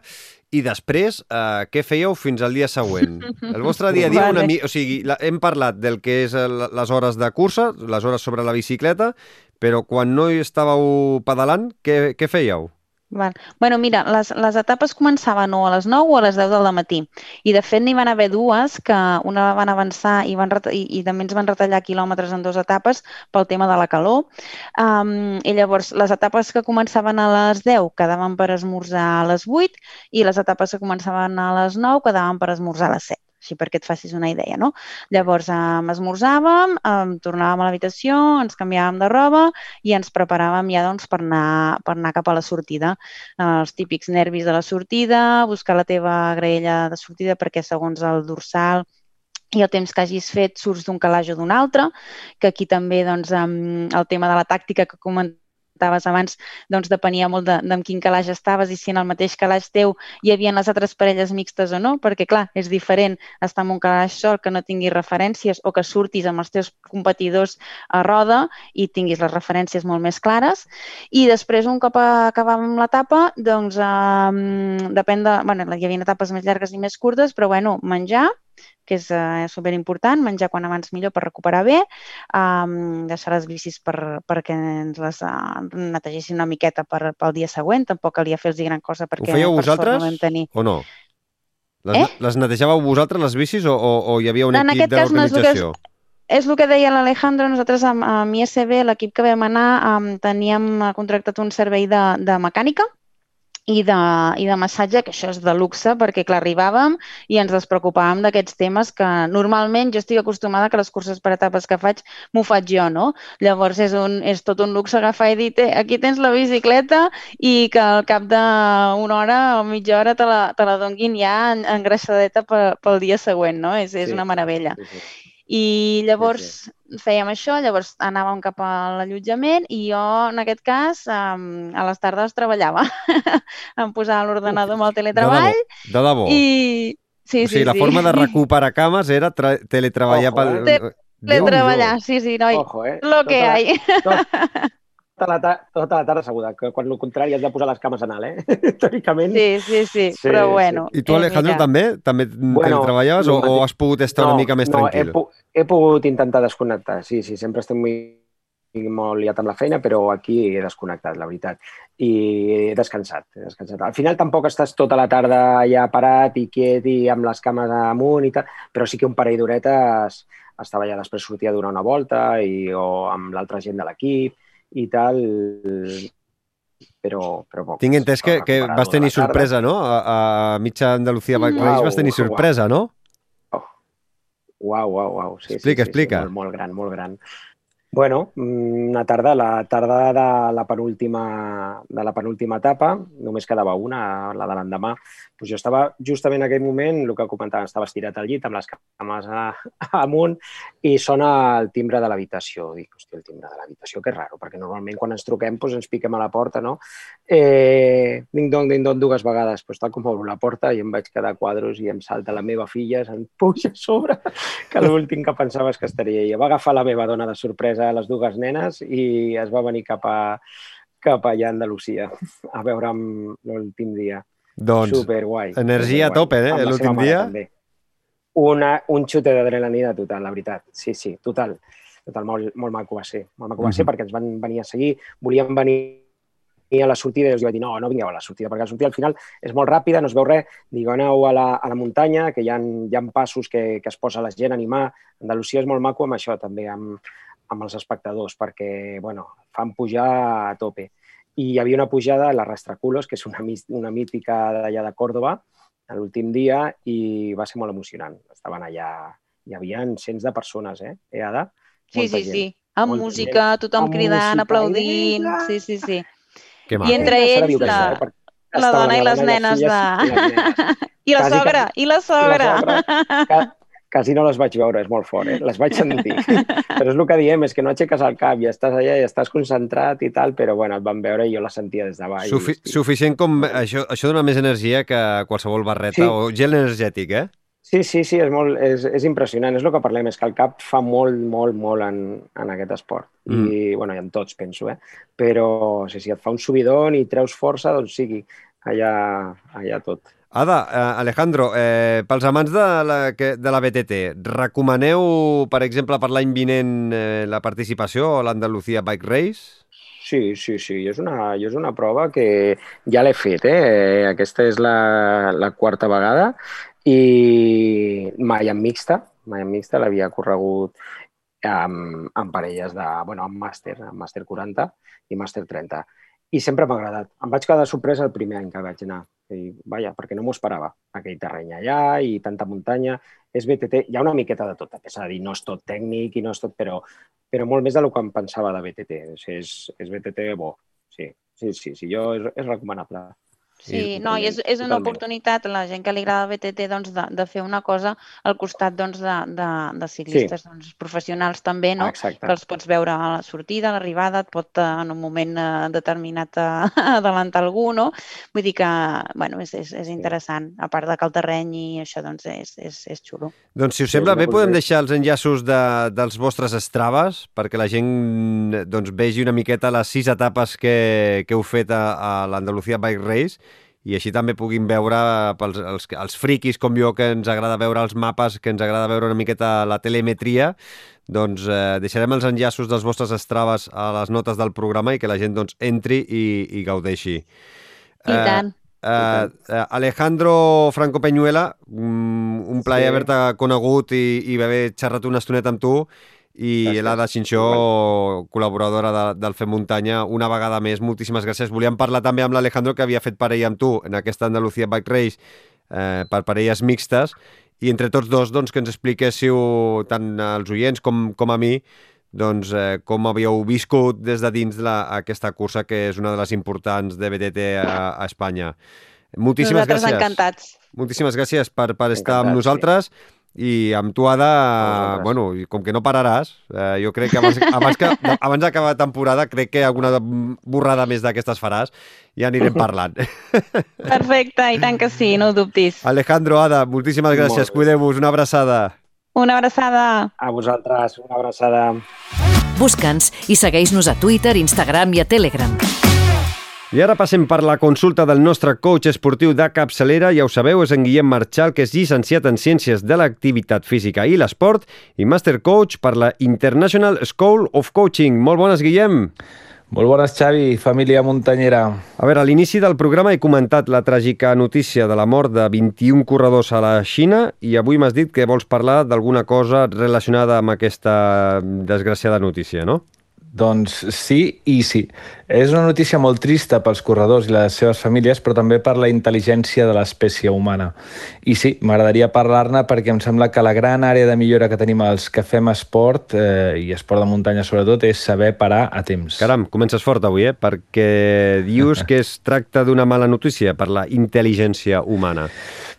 B: I després, eh, què fèieu fins al dia següent? El vostre dia a dia, una mi... o sigui, la, hem parlat del que és el, les hores de cursa, les hores sobre la bicicleta, però quan no hi estàveu pedalant, què, què fèieu?
G: Val. bueno, mira, les, les etapes començaven o a les 9 o a les 10 del matí. I, de fet, n'hi van haver dues que una van avançar i, van i, i també ens van retallar quilòmetres en dues etapes pel tema de la calor. Um, I llavors, les etapes que començaven a les 10 quedaven per esmorzar a les 8 i les etapes que començaven a les 9 quedaven per esmorzar a les 7 així perquè et facis una idea, no? Llavors, eh, esmorzàvem, eh, tornàvem a l'habitació, ens canviàvem de roba i ens preparàvem ja doncs, per, anar, per anar cap a la sortida. Eh, els típics nervis de la sortida, buscar la teva graella de sortida perquè segons el dorsal i el temps que hagis fet surts d'un calaix o d'un altre, que aquí també doncs, el tema de la tàctica que comentàvem comentaves abans, doncs depenia molt de, de en quin calaix estaves i si en el mateix calaix teu hi havia les altres parelles mixtes o no, perquè clar, és diferent estar en un calaix sol que no tingui referències o que surtis amb els teus competidors a roda i tinguis les referències molt més clares. I després, un cop acabàvem l'etapa, doncs eh, depèn de... Bueno, hi havia etapes més llargues i més curtes, però bueno, menjar, que és eh, superimportant, menjar quan abans millor per recuperar bé, um, deixar les bicis per, perquè ens les uh, netegessin una miqueta per, pel dia següent, tampoc calia fer-los gran cosa perquè
B: Ho fèieu
G: per
B: vosaltres
G: no tenir...
B: o no? Les, eh? les netejàveu vosaltres, les bicis, o, o, o hi havia un en equip de l'organització? No
G: és el que deia l'Alejandro, nosaltres amb, amb ISB, l'equip que vam anar, um, teníem contractat un servei de, de mecànica, i de, i de massatge, que això és de luxe, perquè clar, arribàvem i ens despreocupàvem d'aquests temes que normalment jo estic acostumada que les curses per etapes que faig m'ho faig jo, no? Llavors és, un, és tot un luxe agafar i dir, aquí tens la bicicleta i que al cap d'una hora o mitja hora te la, te la donguin ja engreixadeta pel dia següent, no? És, és sí, una meravella. Sí, sí. I llavors sí, sí. fèiem això, llavors anàvem cap a l'allotjament i jo, en aquest cas, um, a les tardes treballava. em posava l'ordenador amb el teletreball.
B: De debò? De debò?
G: I... Sí,
B: o sigui,
G: sí,
B: la
G: sí.
B: forma de recuperar cames era teletreballar
G: Ojo, pel... Eh? Teletreballar, sí, sí, noi. Ojo, eh? Lo que tota, hay.
F: Tot, tota la, tota la tarda asseguda, que quan el contrari has de posar les cames en alt, eh? Teòricament.
G: Sí, sí, sí, sí, però bueno.
B: I tu, Alejandro, eh, també? També bueno, treballaves o, o has pogut estar no, una mica més
F: no,
B: tranquil?
F: No, he, he pogut intentar desconnectar, sí, sí, sempre estic molt, molt liat amb la feina, però aquí he desconnectat, la veritat. I he descansat, he descansat. Al final tampoc estàs tota la tarda ja parat i quiet i amb les cames amunt i tal, però sí que un parell d'horetes estava ja després sortia a donar una volta i, o amb l'altra gent de l'equip i tal, però, però poc.
B: Tinc entès que, que vas tenir sorpresa, no? A, a mitja Andalucía Bike Race vas tenir sorpresa, no?
F: Uau, uau, uau. Sí,
B: explica,
F: sí, sí,
B: explica.
F: Sí, molt, molt gran, molt gran. Bueno, mm, una tarda, la tarda de la penúltima, de la penúltima etapa, només quedava una, la de l'endemà. Pues jo estava justament en aquell moment, el que comentava, estava estirat al llit amb les cames a, amunt i sona el timbre de l'habitació. Dic, hòstia, el timbre de l'habitació, que raro, perquè normalment quan ens truquem doncs ens piquem a la porta, no? Eh, ding-dong, ding-dong, dues vegades. Pues tal com obro la porta i em vaig quedar a quadros i em salta la meva filla, se'n puja a sobre, que l'últim que pensava és que estaria ella. Va agafar la meva dona de sorpresa a les dues nenes i es va venir cap a, cap allà a Andalusia a veure'm l'últim dia.
B: Doncs,
F: Superguai.
B: energia a tope, eh, l'últim dia.
F: també. Una, un xute d'adrenalina total, la veritat. Sí, sí, total. Total, molt, molt maco va ser. Molt maco va ser
B: Mhm.
F: perquè ens van venir a seguir, volíem venir a la sortida i els vaig dir, no, no vingueu a la sortida, perquè la sortida al final és molt ràpida, no es veu res, dic, aneu a la, a la muntanya, que hi ha, hi ha passos que, que es posa la gent a animar. Andalusia és molt maco amb això, també, amb, amb els espectadors, perquè, bueno, fan pujar a tope. I hi havia una pujada a la Rastraculos, que és una, una mítica d'allà de Còrdoba, a l'últim dia, i va ser molt emocionant. Estaven allà, hi havia cents de persones, eh, eh Ada?
G: Sí,
F: Molta
G: sí,
F: gent.
G: sí. Amb
F: molta
G: música, tothom
F: Amb
G: cridant,
F: música,
G: aplaudint. Sí, sí, sí.
B: Que
G: I entre ells, la-
F: eh,
G: la
F: estaven
G: dona i les nenes de-
F: i nenes.
G: I la sogra, i la sogra.
F: Quasi no les vaig veure, és molt fort, eh? Les vaig sentir. però és el que diem, és que no aixeques el cap i estàs allà i estàs concentrat i tal, però bueno, et van veure i jo la sentia des de baix.
B: Sufi
F: i.
B: Suficient com... Això, això dona més energia que qualsevol barreta
F: Sí.
B: o gel energètic, eh?
F: Sí, sí, sí, és, molt, és, és impressionant. És el que parlem, és que el cap fa molt, molt, molt en, en aquest esport.
B: Mm.
F: I, bueno, i en tots, penso, eh? Però, sí, sí, et fa un subidon i treus força, doncs sigui, allà, allà tot.
B: Ada, eh, Alejandro, eh, pels amants de la, de la BTT, recomaneu, per exemple, per l'any vinent eh, la participació a l'Andalucía Bike Race?
F: Sí, sí, sí, és una, jo és una prova que ja l'he fet, eh? Aquesta és la, la quarta vegada i mai en mixta, mai en mixta, l'havia corregut amb, amb parelles de, bueno, amb màster, amb màster 40 i màster 30. I sempre m'ha agradat. Em vaig quedar sorpresa el primer any que vaig anar. I, vaja, perquè no m'ho esperava. Aquell terreny allà i tanta muntanya. És BTT, hi ha una miqueta de tot. És a dir, no és tot tècnic i no és tot, però, però molt més del que em pensava de BTT. És, és, és BTT bo. Sí, sí, sí, sí jo és, és recomanable.
G: Sí,
F: Sí,
G: no, i és, és una
F: totalment.
G: oportunitat a la gent que li agrada el BTT doncs, de, de fer una cosa al costat doncs, de, de, de ciclistes doncs, professionals també, no?
F: Ah, exacte.
G: que els pots veure a la sortida, a l'arribada, et pot eh, en un moment eh, determinat eh, adelantar algú, no? Vull dir que, bueno, és, és, és interessant, a part de que el terreny i això doncs és, és, és xulo.
B: Doncs, si us
F: Sí,
B: sembla bé, podem deixar els enllaços de, dels vostres estraves perquè la gent doncs, vegi una miqueta les sis etapes que, que heu fet a, a l'Andalucía Bike Race i així també puguin veure pels els, els friquis com jo que ens agrada veure els mapes, que ens agrada veure una miqueta la telemetria, doncs eh, deixarem els enllaços dels vostres estraves a les notes del programa i que la gent doncs, entri i, i gaudeixi.
G: I
B: Eh,
G: tant.
B: Uh, uh, Alejandro Franco Peñuela, um, un plaer
F: Sí.
B: haver-te conegut i, i haver xerrat una estoneta amb tu i
F: Gràcies.
B: l'Ada Xinxó, col·laboradora de, del Fem Muntanya, una vegada més, moltíssimes gràcies. Volíem parlar també amb l'Alejandro, que havia fet parella amb tu en aquesta Andalucía Bike Race eh, per parelles mixtes, i entre tots dos doncs, que ens expliquéssiu tant als oients com, com a mi doncs, eh, com havíeu viscut des de dins la, aquesta cursa que és una de les importants de BTT a, a Espanya. Moltíssimes
G: Nosaltres
B: gràcies.
G: encantats.
B: Moltíssimes gràcies per, per estar amb nosaltres i amb tu, Ada, bueno, i com que no pararàs, eh, jo crec que abans, abans, que, abans d'acabar la temporada crec que alguna borrada més d'aquestes faràs i anirem parlant.
G: Perfecte, i tant que sí, no ho dubtis.
B: Alejandro, Ada, moltíssimes
F: Molt
B: gràcies. Cuideu-vos, una abraçada.
G: Una abraçada.
F: A vosaltres, una abraçada.
A: Busca'ns i segueix-nos a Twitter, Instagram i a Telegram.
B: I ara passem per la consulta del nostre coach esportiu de capçalera. Ja ho sabeu, és en Guillem Marchal, que és llicenciat en Ciències de l'Activitat Física i l'Esport i Master Coach per la International School of Coaching. Molt bones, Guillem.
H: Molt bones, Xavi, família muntanyera.
B: A veure, a l'inici del programa he comentat la tràgica notícia de la mort de 21 corredors a la Xina i avui m'has dit que vols parlar d'alguna cosa relacionada amb aquesta desgraciada notícia, no?
H: Doncs sí i sí. És una notícia molt trista pels corredors i les seves famílies, però també per la intel·ligència de l'espècie humana. I sí, m'agradaria parlar-ne perquè em sembla que la gran àrea de millora que tenim els que fem esport, eh, i esport de muntanya sobretot, és saber parar a temps.
B: Caram, comences fort avui, eh? Perquè dius que es tracta d'una mala notícia per la intel·ligència humana.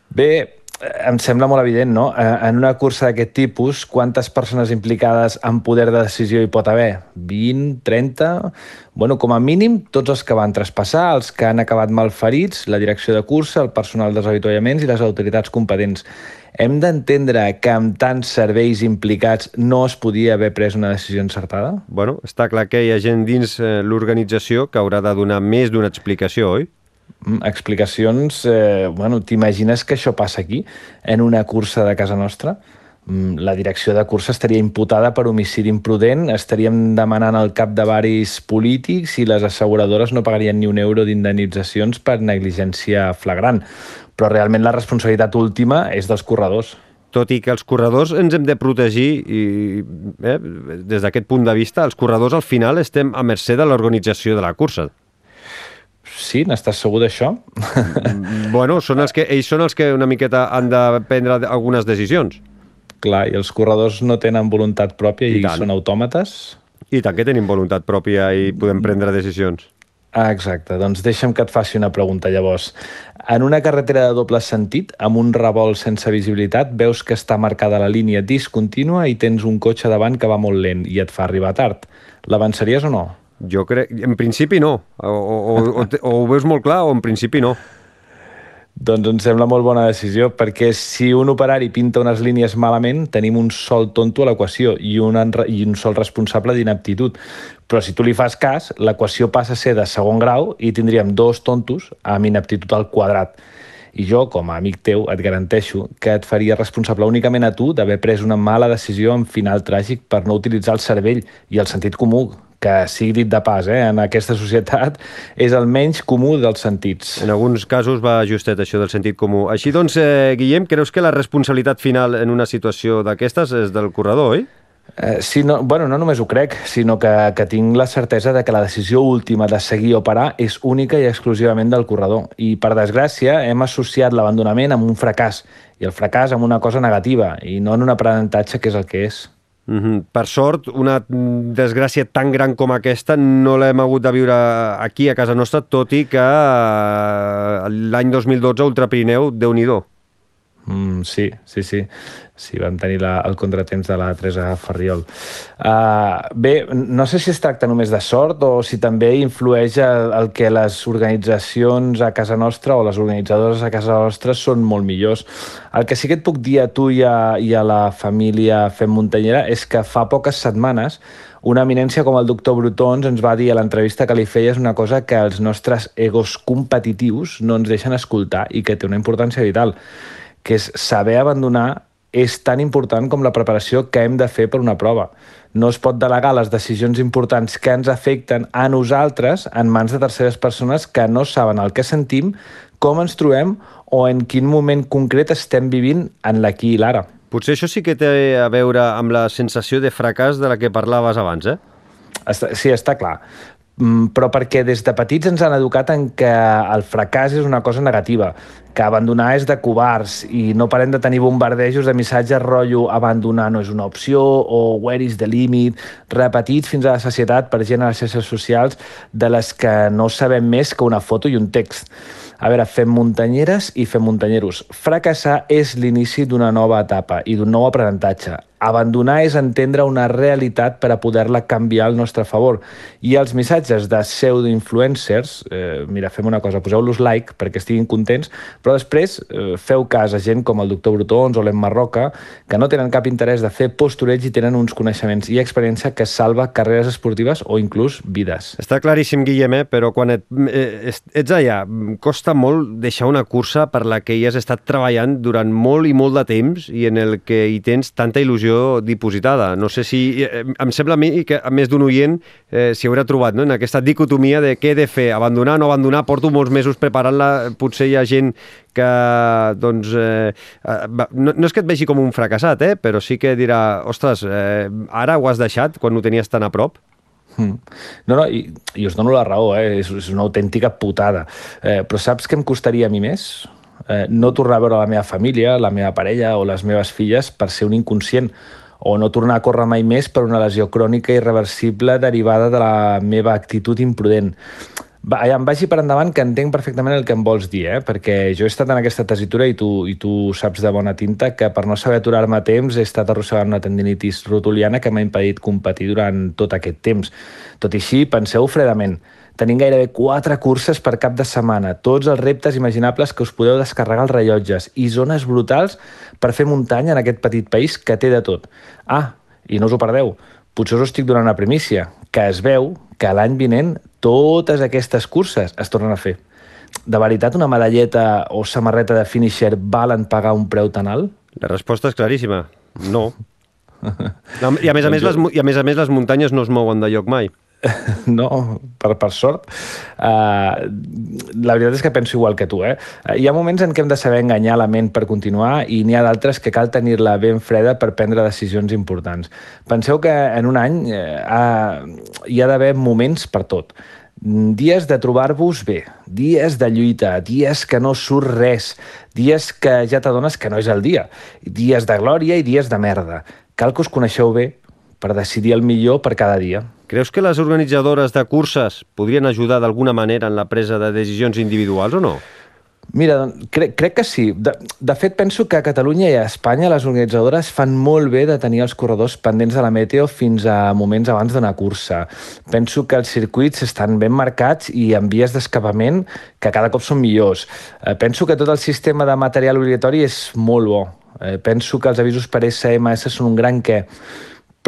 H: Bé, em sembla molt evident, no? Eh, en una cursa d'aquest tipus, quantes persones implicades en poder de decisió hi pot haver? 20, 30? Bueno, com a mínim, tots els que van traspassar, els que han acabat malferits, la direcció de cursa, el personal dels avituallaments i les autoritats competents. Hem d'entendre que amb tants serveis implicats no es podia haver pres una decisió encertada?
B: Bueno, està clar que hi ha gent dins eh, l'organització que haurà de donar més d'una explicació, oi?
H: Mm, explicacions... Eh, bueno, t'imagines que això passa aquí, en una cursa de casa nostra? Mm, la direcció de cursa estaria imputada per homicidi imprudent, estaríem demanant el cap de varis polítics i les asseguradores no pagarien ni un euro d'indemnitzacions per negligència flagrant. Però realment la responsabilitat última és dels corredors
B: tot i que els corredors ens hem de protegir i eh, des d'aquest punt de vista, els corredors al final estem a mercè de l'organització de la cursa.
H: Sí, n'estàs segur d'això?
B: Mm, bueno, són els que, ells són els que una miqueta han de prendre algunes decisions.
H: Clar, i els corredors no tenen voluntat pròpia i,
B: I
H: són autòmates?
B: I tant que tenim voluntat pròpia i podem prendre decisions.
H: Ah, exacte. Doncs deixa'm que et faci una pregunta, llavors. En una carretera de doble sentit, amb un revolt sense visibilitat, veus que està marcada la línia discontínua i tens un cotxe davant que va molt lent i et fa arribar tard. L'avançaries o no?
B: Jo crec... En principi no. O, o, o, o, ho veus molt clar o en principi no.
H: Doncs em sembla molt bona decisió, perquè si un operari pinta unes línies malament, tenim un sol tonto a l'equació i, un, i un sol responsable d'inaptitud. Però si tu li fas cas, l'equació passa a ser de segon grau i tindríem dos tontos amb inaptitud al quadrat. I jo, com a amic teu, et garanteixo que et faria responsable únicament a tu d'haver pres una mala decisió en final tràgic per no utilitzar el cervell i el sentit comú, que sigui dit de pas, eh, en aquesta societat és el menys comú dels sentits.
B: En alguns casos va justet això del sentit comú. Així doncs, eh, Guillem, creus que la responsabilitat final en una situació d'aquestes és del corredor, oi?
H: Eh, sí, no, bueno, no només ho crec, sinó que, que tinc la certesa de que la decisió última de seguir o parar és única i exclusivament del corredor. I, per desgràcia, hem associat l'abandonament amb un fracàs, i el fracàs amb una cosa negativa, i no en un aprenentatge que és el que és.
B: Mm -hmm. Per sort, una desgràcia tan gran com aquesta no l'hem hagut de viure aquí, a casa nostra, tot i que eh, l'any 2012 Ultra Pirineu, déu nhi
H: Mm, sí, sí, sí. Sí, vam tenir la, el contratemps de la Teresa Ferriol. Uh, bé, no sé si es tracta només de sort o si també influeix el, el que les organitzacions a casa nostra o les organitzadores a casa nostra són molt millors. El que sí que et puc dir a tu i a, i a la família Fem Muntanyera és que fa poques setmanes una eminència com el doctor Brutons ens va dir a l'entrevista que li feies una cosa que els nostres egos competitius no ens deixen escoltar i que té una importància vital que és saber abandonar és tan important com la preparació que hem de fer per una prova. No es pot delegar les decisions importants que ens afecten a nosaltres en mans de terceres persones que no saben el que sentim, com ens trobem o en quin moment concret estem vivint en l'aquí i l'ara.
B: Potser això sí que té a veure amb la sensació de fracàs de la que parlaves abans, eh?
H: Sí, està clar. Mm, però perquè des de petits ens han educat en que el fracàs és una cosa negativa, que abandonar és de covards i no parem de tenir bombardejos de missatges rotllo abandonar no és una opció o where is the limit, repetits fins a la societat per gent a les xarxes socials de les que no sabem més que una foto i un text. A veure, fem muntanyeres i fem muntanyeros. Fracassar és l'inici d'una nova etapa i d'un nou aprenentatge. Abandonar és entendre una realitat per a poder-la canviar al nostre favor. I els missatges de pseudo-influencers, eh, mira, fem una cosa, poseu-los like perquè estiguin contents, però després eh, feu cas a gent com el doctor Brutons o l'Emma Roca, que no tenen cap interès de fer postureig i tenen uns coneixements i experiència que salva carreres esportives o inclús vides.
B: Està claríssim, Guillem, eh? però quan et, eh, ets allà, costa molt deixar una cursa per la que hi has estat treballant durant molt i molt de temps i en el que hi tens tanta il·lusió informació dipositada. No sé si... Eh, em sembla a mi que a més d'un oient eh, s'hi haurà trobat no? en aquesta dicotomia de què he de fer, abandonar o no abandonar, porto molts mesos preparant-la, potser hi ha gent que, doncs, eh, eh no, no és que et vegi com un fracassat, eh, però sí que dirà, ostres, eh, ara ho has deixat quan ho tenies tan a prop?
H: Mm. No, no, i, i us dono la raó, eh? és, és una autèntica putada. Eh, però saps què em costaria a mi més? Eh, no tornar a veure la meva família, la meva parella o les meves filles per ser un inconscient o no tornar a córrer mai més per una lesió crònica irreversible derivada de la meva actitud imprudent. Va, em vagi per endavant que entenc perfectament el que em vols dir, eh? perquè jo he estat en aquesta tesitura i tu, i tu saps de bona tinta que per no saber aturar-me a temps he estat arrossegant una tendinitis rotuliana que m'ha impedit competir durant tot aquest temps. Tot i així, penseu fredament, tenim gairebé quatre curses per cap de setmana, tots els reptes imaginables que us podeu descarregar els rellotges i zones brutals per fer muntanya en aquest petit país que té de tot. Ah, i no us ho perdeu, potser us estic donant una primícia, que es veu que l'any vinent totes aquestes curses es tornen a fer. De veritat, una medalleta o samarreta de finisher valen pagar un preu tan alt?
B: La resposta és claríssima. No. I a més a més, les, i a més, a més les muntanyes no es mouen de lloc mai.
H: no, per, per sort. Uh, la veritat és que penso igual que tu. Eh? Uh, hi ha moments en què hem de saber enganyar la ment per continuar i n'hi ha d'altres que cal tenir-la ben freda per prendre decisions importants. Penseu que en un any uh, hi ha d'haver moments per tot. Dies de trobar-vos bé, dies de lluita, dies que no surt res, dies que ja t'adones que no és el dia, dies de glòria i dies de merda. Cal que us coneixeu bé per decidir el millor per cada dia.
B: Creus que les organitzadores de curses podrien ajudar d'alguna manera en la presa de decisions individuals o no?
H: Mira, crec, crec que sí. De, de fet, penso que a Catalunya i a Espanya les organitzadores fan molt bé de tenir els corredors pendents de la meteo fins a moments abans d'una cursa. Penso que els circuits estan ben marcats i en vies d'escapament que cada cop són millors. Eh, penso que tot el sistema de material obligatori és molt bo. Eh, penso que els avisos per SMS són un gran què.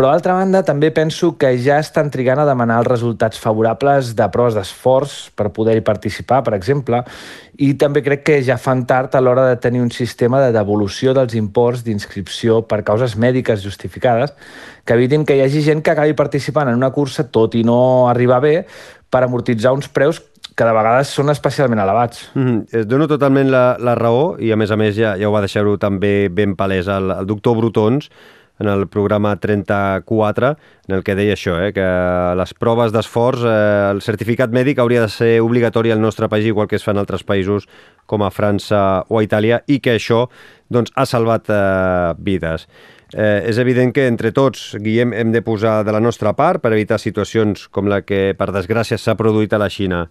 H: Però, d'altra banda, també penso que ja estan trigant a demanar els resultats favorables de proves d'esforç per poder-hi participar, per exemple, i també crec que ja fan tard a l'hora de tenir un sistema de devolució dels imports d'inscripció per causes mèdiques justificades que evitin que hi hagi gent que acabi participant en una cursa, tot i no arribar bé, per amortitzar uns preus que de vegades són especialment elevats.
B: Mm -hmm. Es dono totalment la, la raó i, a més a més, ja, ja ho va deixar-ho també ben palès el, el doctor Brutons, en el programa 34, en el que deia això, eh, que les proves d'esforç, eh, el certificat mèdic hauria de ser obligatori al nostre país, igual que es fa en altres països com a França o a Itàlia, i que això doncs, ha salvat eh, vides. Eh, és evident que entre tots, Guillem, hem de posar de la nostra part per evitar situacions com la que, per desgràcia, s'ha produït a la Xina.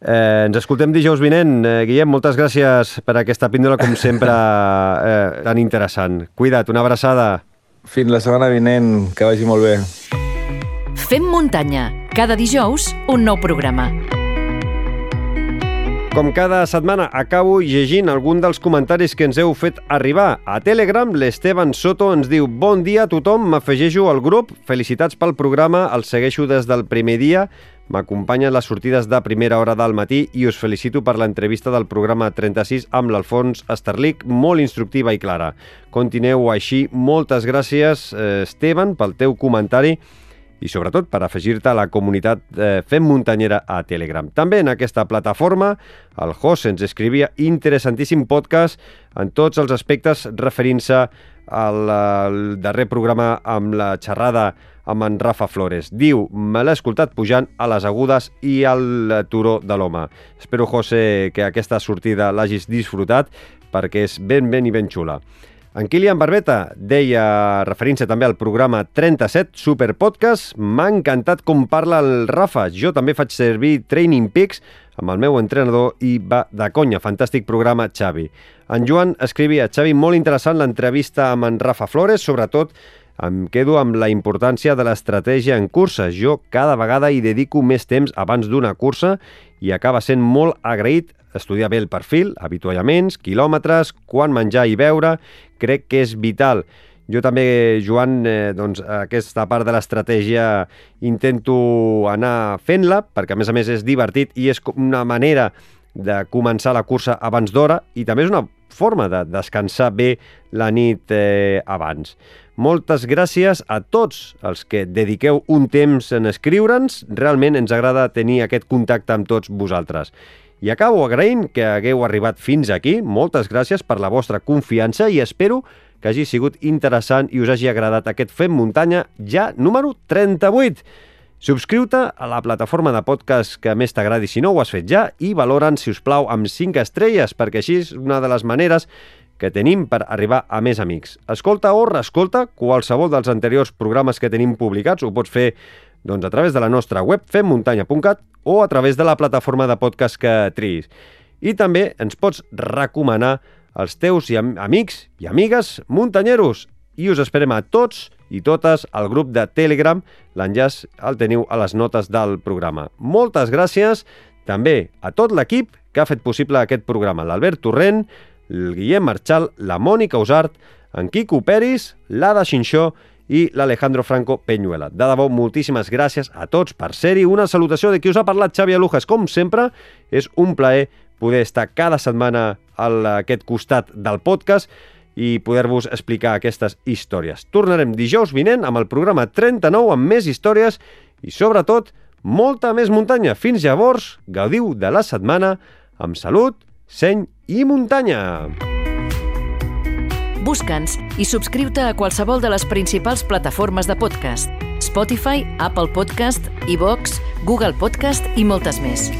B: Eh, ens escoltem dijous vinent. Eh, Guillem, moltes gràcies per aquesta píndola, com sempre, eh, tan interessant. Cuida't, una abraçada.
H: Fins la setmana vinent, que vagi molt bé.
A: Fem muntanya. Cada dijous, un nou programa.
B: Com cada setmana, acabo llegint algun dels comentaris que ens heu fet arribar. A Telegram, l'Esteban Soto ens diu Bon dia a tothom, m'afegeixo al grup, felicitats pel programa, el segueixo des del primer dia, m'acompanyen les sortides de primera hora del matí i us felicito per l'entrevista del programa 36 amb l'Alfons Esterlic, molt instructiva i clara. Continueu així, moltes gràcies, eh, Esteban, pel teu comentari i sobretot per afegir-te a la comunitat eh, Fem Muntanyera a Telegram. També en aquesta plataforma el José ens escrivia interessantíssim podcast en tots els aspectes referint-se al, al darrer programa amb la xerrada amb en Rafa Flores. Diu, me l'he escoltat pujant a les agudes i al turó de l'home. Espero, José, que aquesta sortida l'hagis disfrutat perquè és ben, ben i ben xula. En Kilian Barbeta deia, referint-se també al programa 37 Super Podcast, m'ha encantat com parla el Rafa. Jo també faig servir Training Peaks amb el meu entrenador i va de conya. Fantàstic programa, Xavi. En Joan escrivia, Xavi, molt interessant l'entrevista amb en Rafa Flores, sobretot em quedo amb la importància de l'estratègia en cursa. Jo cada vegada hi dedico més temps abans d'una cursa i acaba sent molt agraït estudiar bé el perfil, avituallaments, quilòmetres, quan menjar i beure, crec que és vital. Jo també, Joan, eh, doncs, aquesta part de l'estratègia intento anar fent-la, perquè a més a més és divertit i és una manera de començar la cursa abans d'hora i també és una forma de descansar bé la nit eh, abans. Moltes gràcies a tots els que dediqueu un temps en escriure'ns. Realment ens agrada tenir aquest contacte amb tots vosaltres. I acabo agraint que hagueu arribat fins aquí. Moltes gràcies per la vostra confiança i espero que hagi sigut interessant i us hagi agradat aquest Fem Muntanya ja número 38. Subscriu-te a la plataforma de podcast que més t'agradi si no ho has fet ja i valoren, si us plau, amb 5 estrelles, perquè així és una de les maneres que tenim per arribar a més amics. Escolta o reescolta qualsevol dels anteriors programes que tenim publicats, ho pots fer doncs, a través de la nostra web femmuntanya.cat o a través de la plataforma de podcast que triïs. I també ens pots recomanar als teus i am amics i amigues muntanyeros. I us esperem a tots i totes al grup de Telegram. L'enllaç el teniu a les notes del programa. Moltes gràcies també a tot l'equip que ha fet possible aquest programa. L'Albert Torrent, el Guillem Marchal, la Mònica Usart, en Quico Peris, l'Ada Xinxó i l'Alejandro Franco Peñuela. De debò, moltíssimes gràcies a tots per ser-hi. Una salutació de qui us ha parlat, Xavi Alujas. Com sempre, és un plaer poder estar cada setmana a aquest costat del podcast i poder-vos explicar aquestes històries. Tornarem dijous vinent amb el programa 39 amb més històries i, sobretot, molta més muntanya. Fins llavors, gaudiu de la setmana amb salut, seny i muntanya.
A: Busca'ns i subscriu-te a qualsevol de les principals plataformes de podcast. Spotify, Apple Podcast, iVox, Google Podcast i moltes més.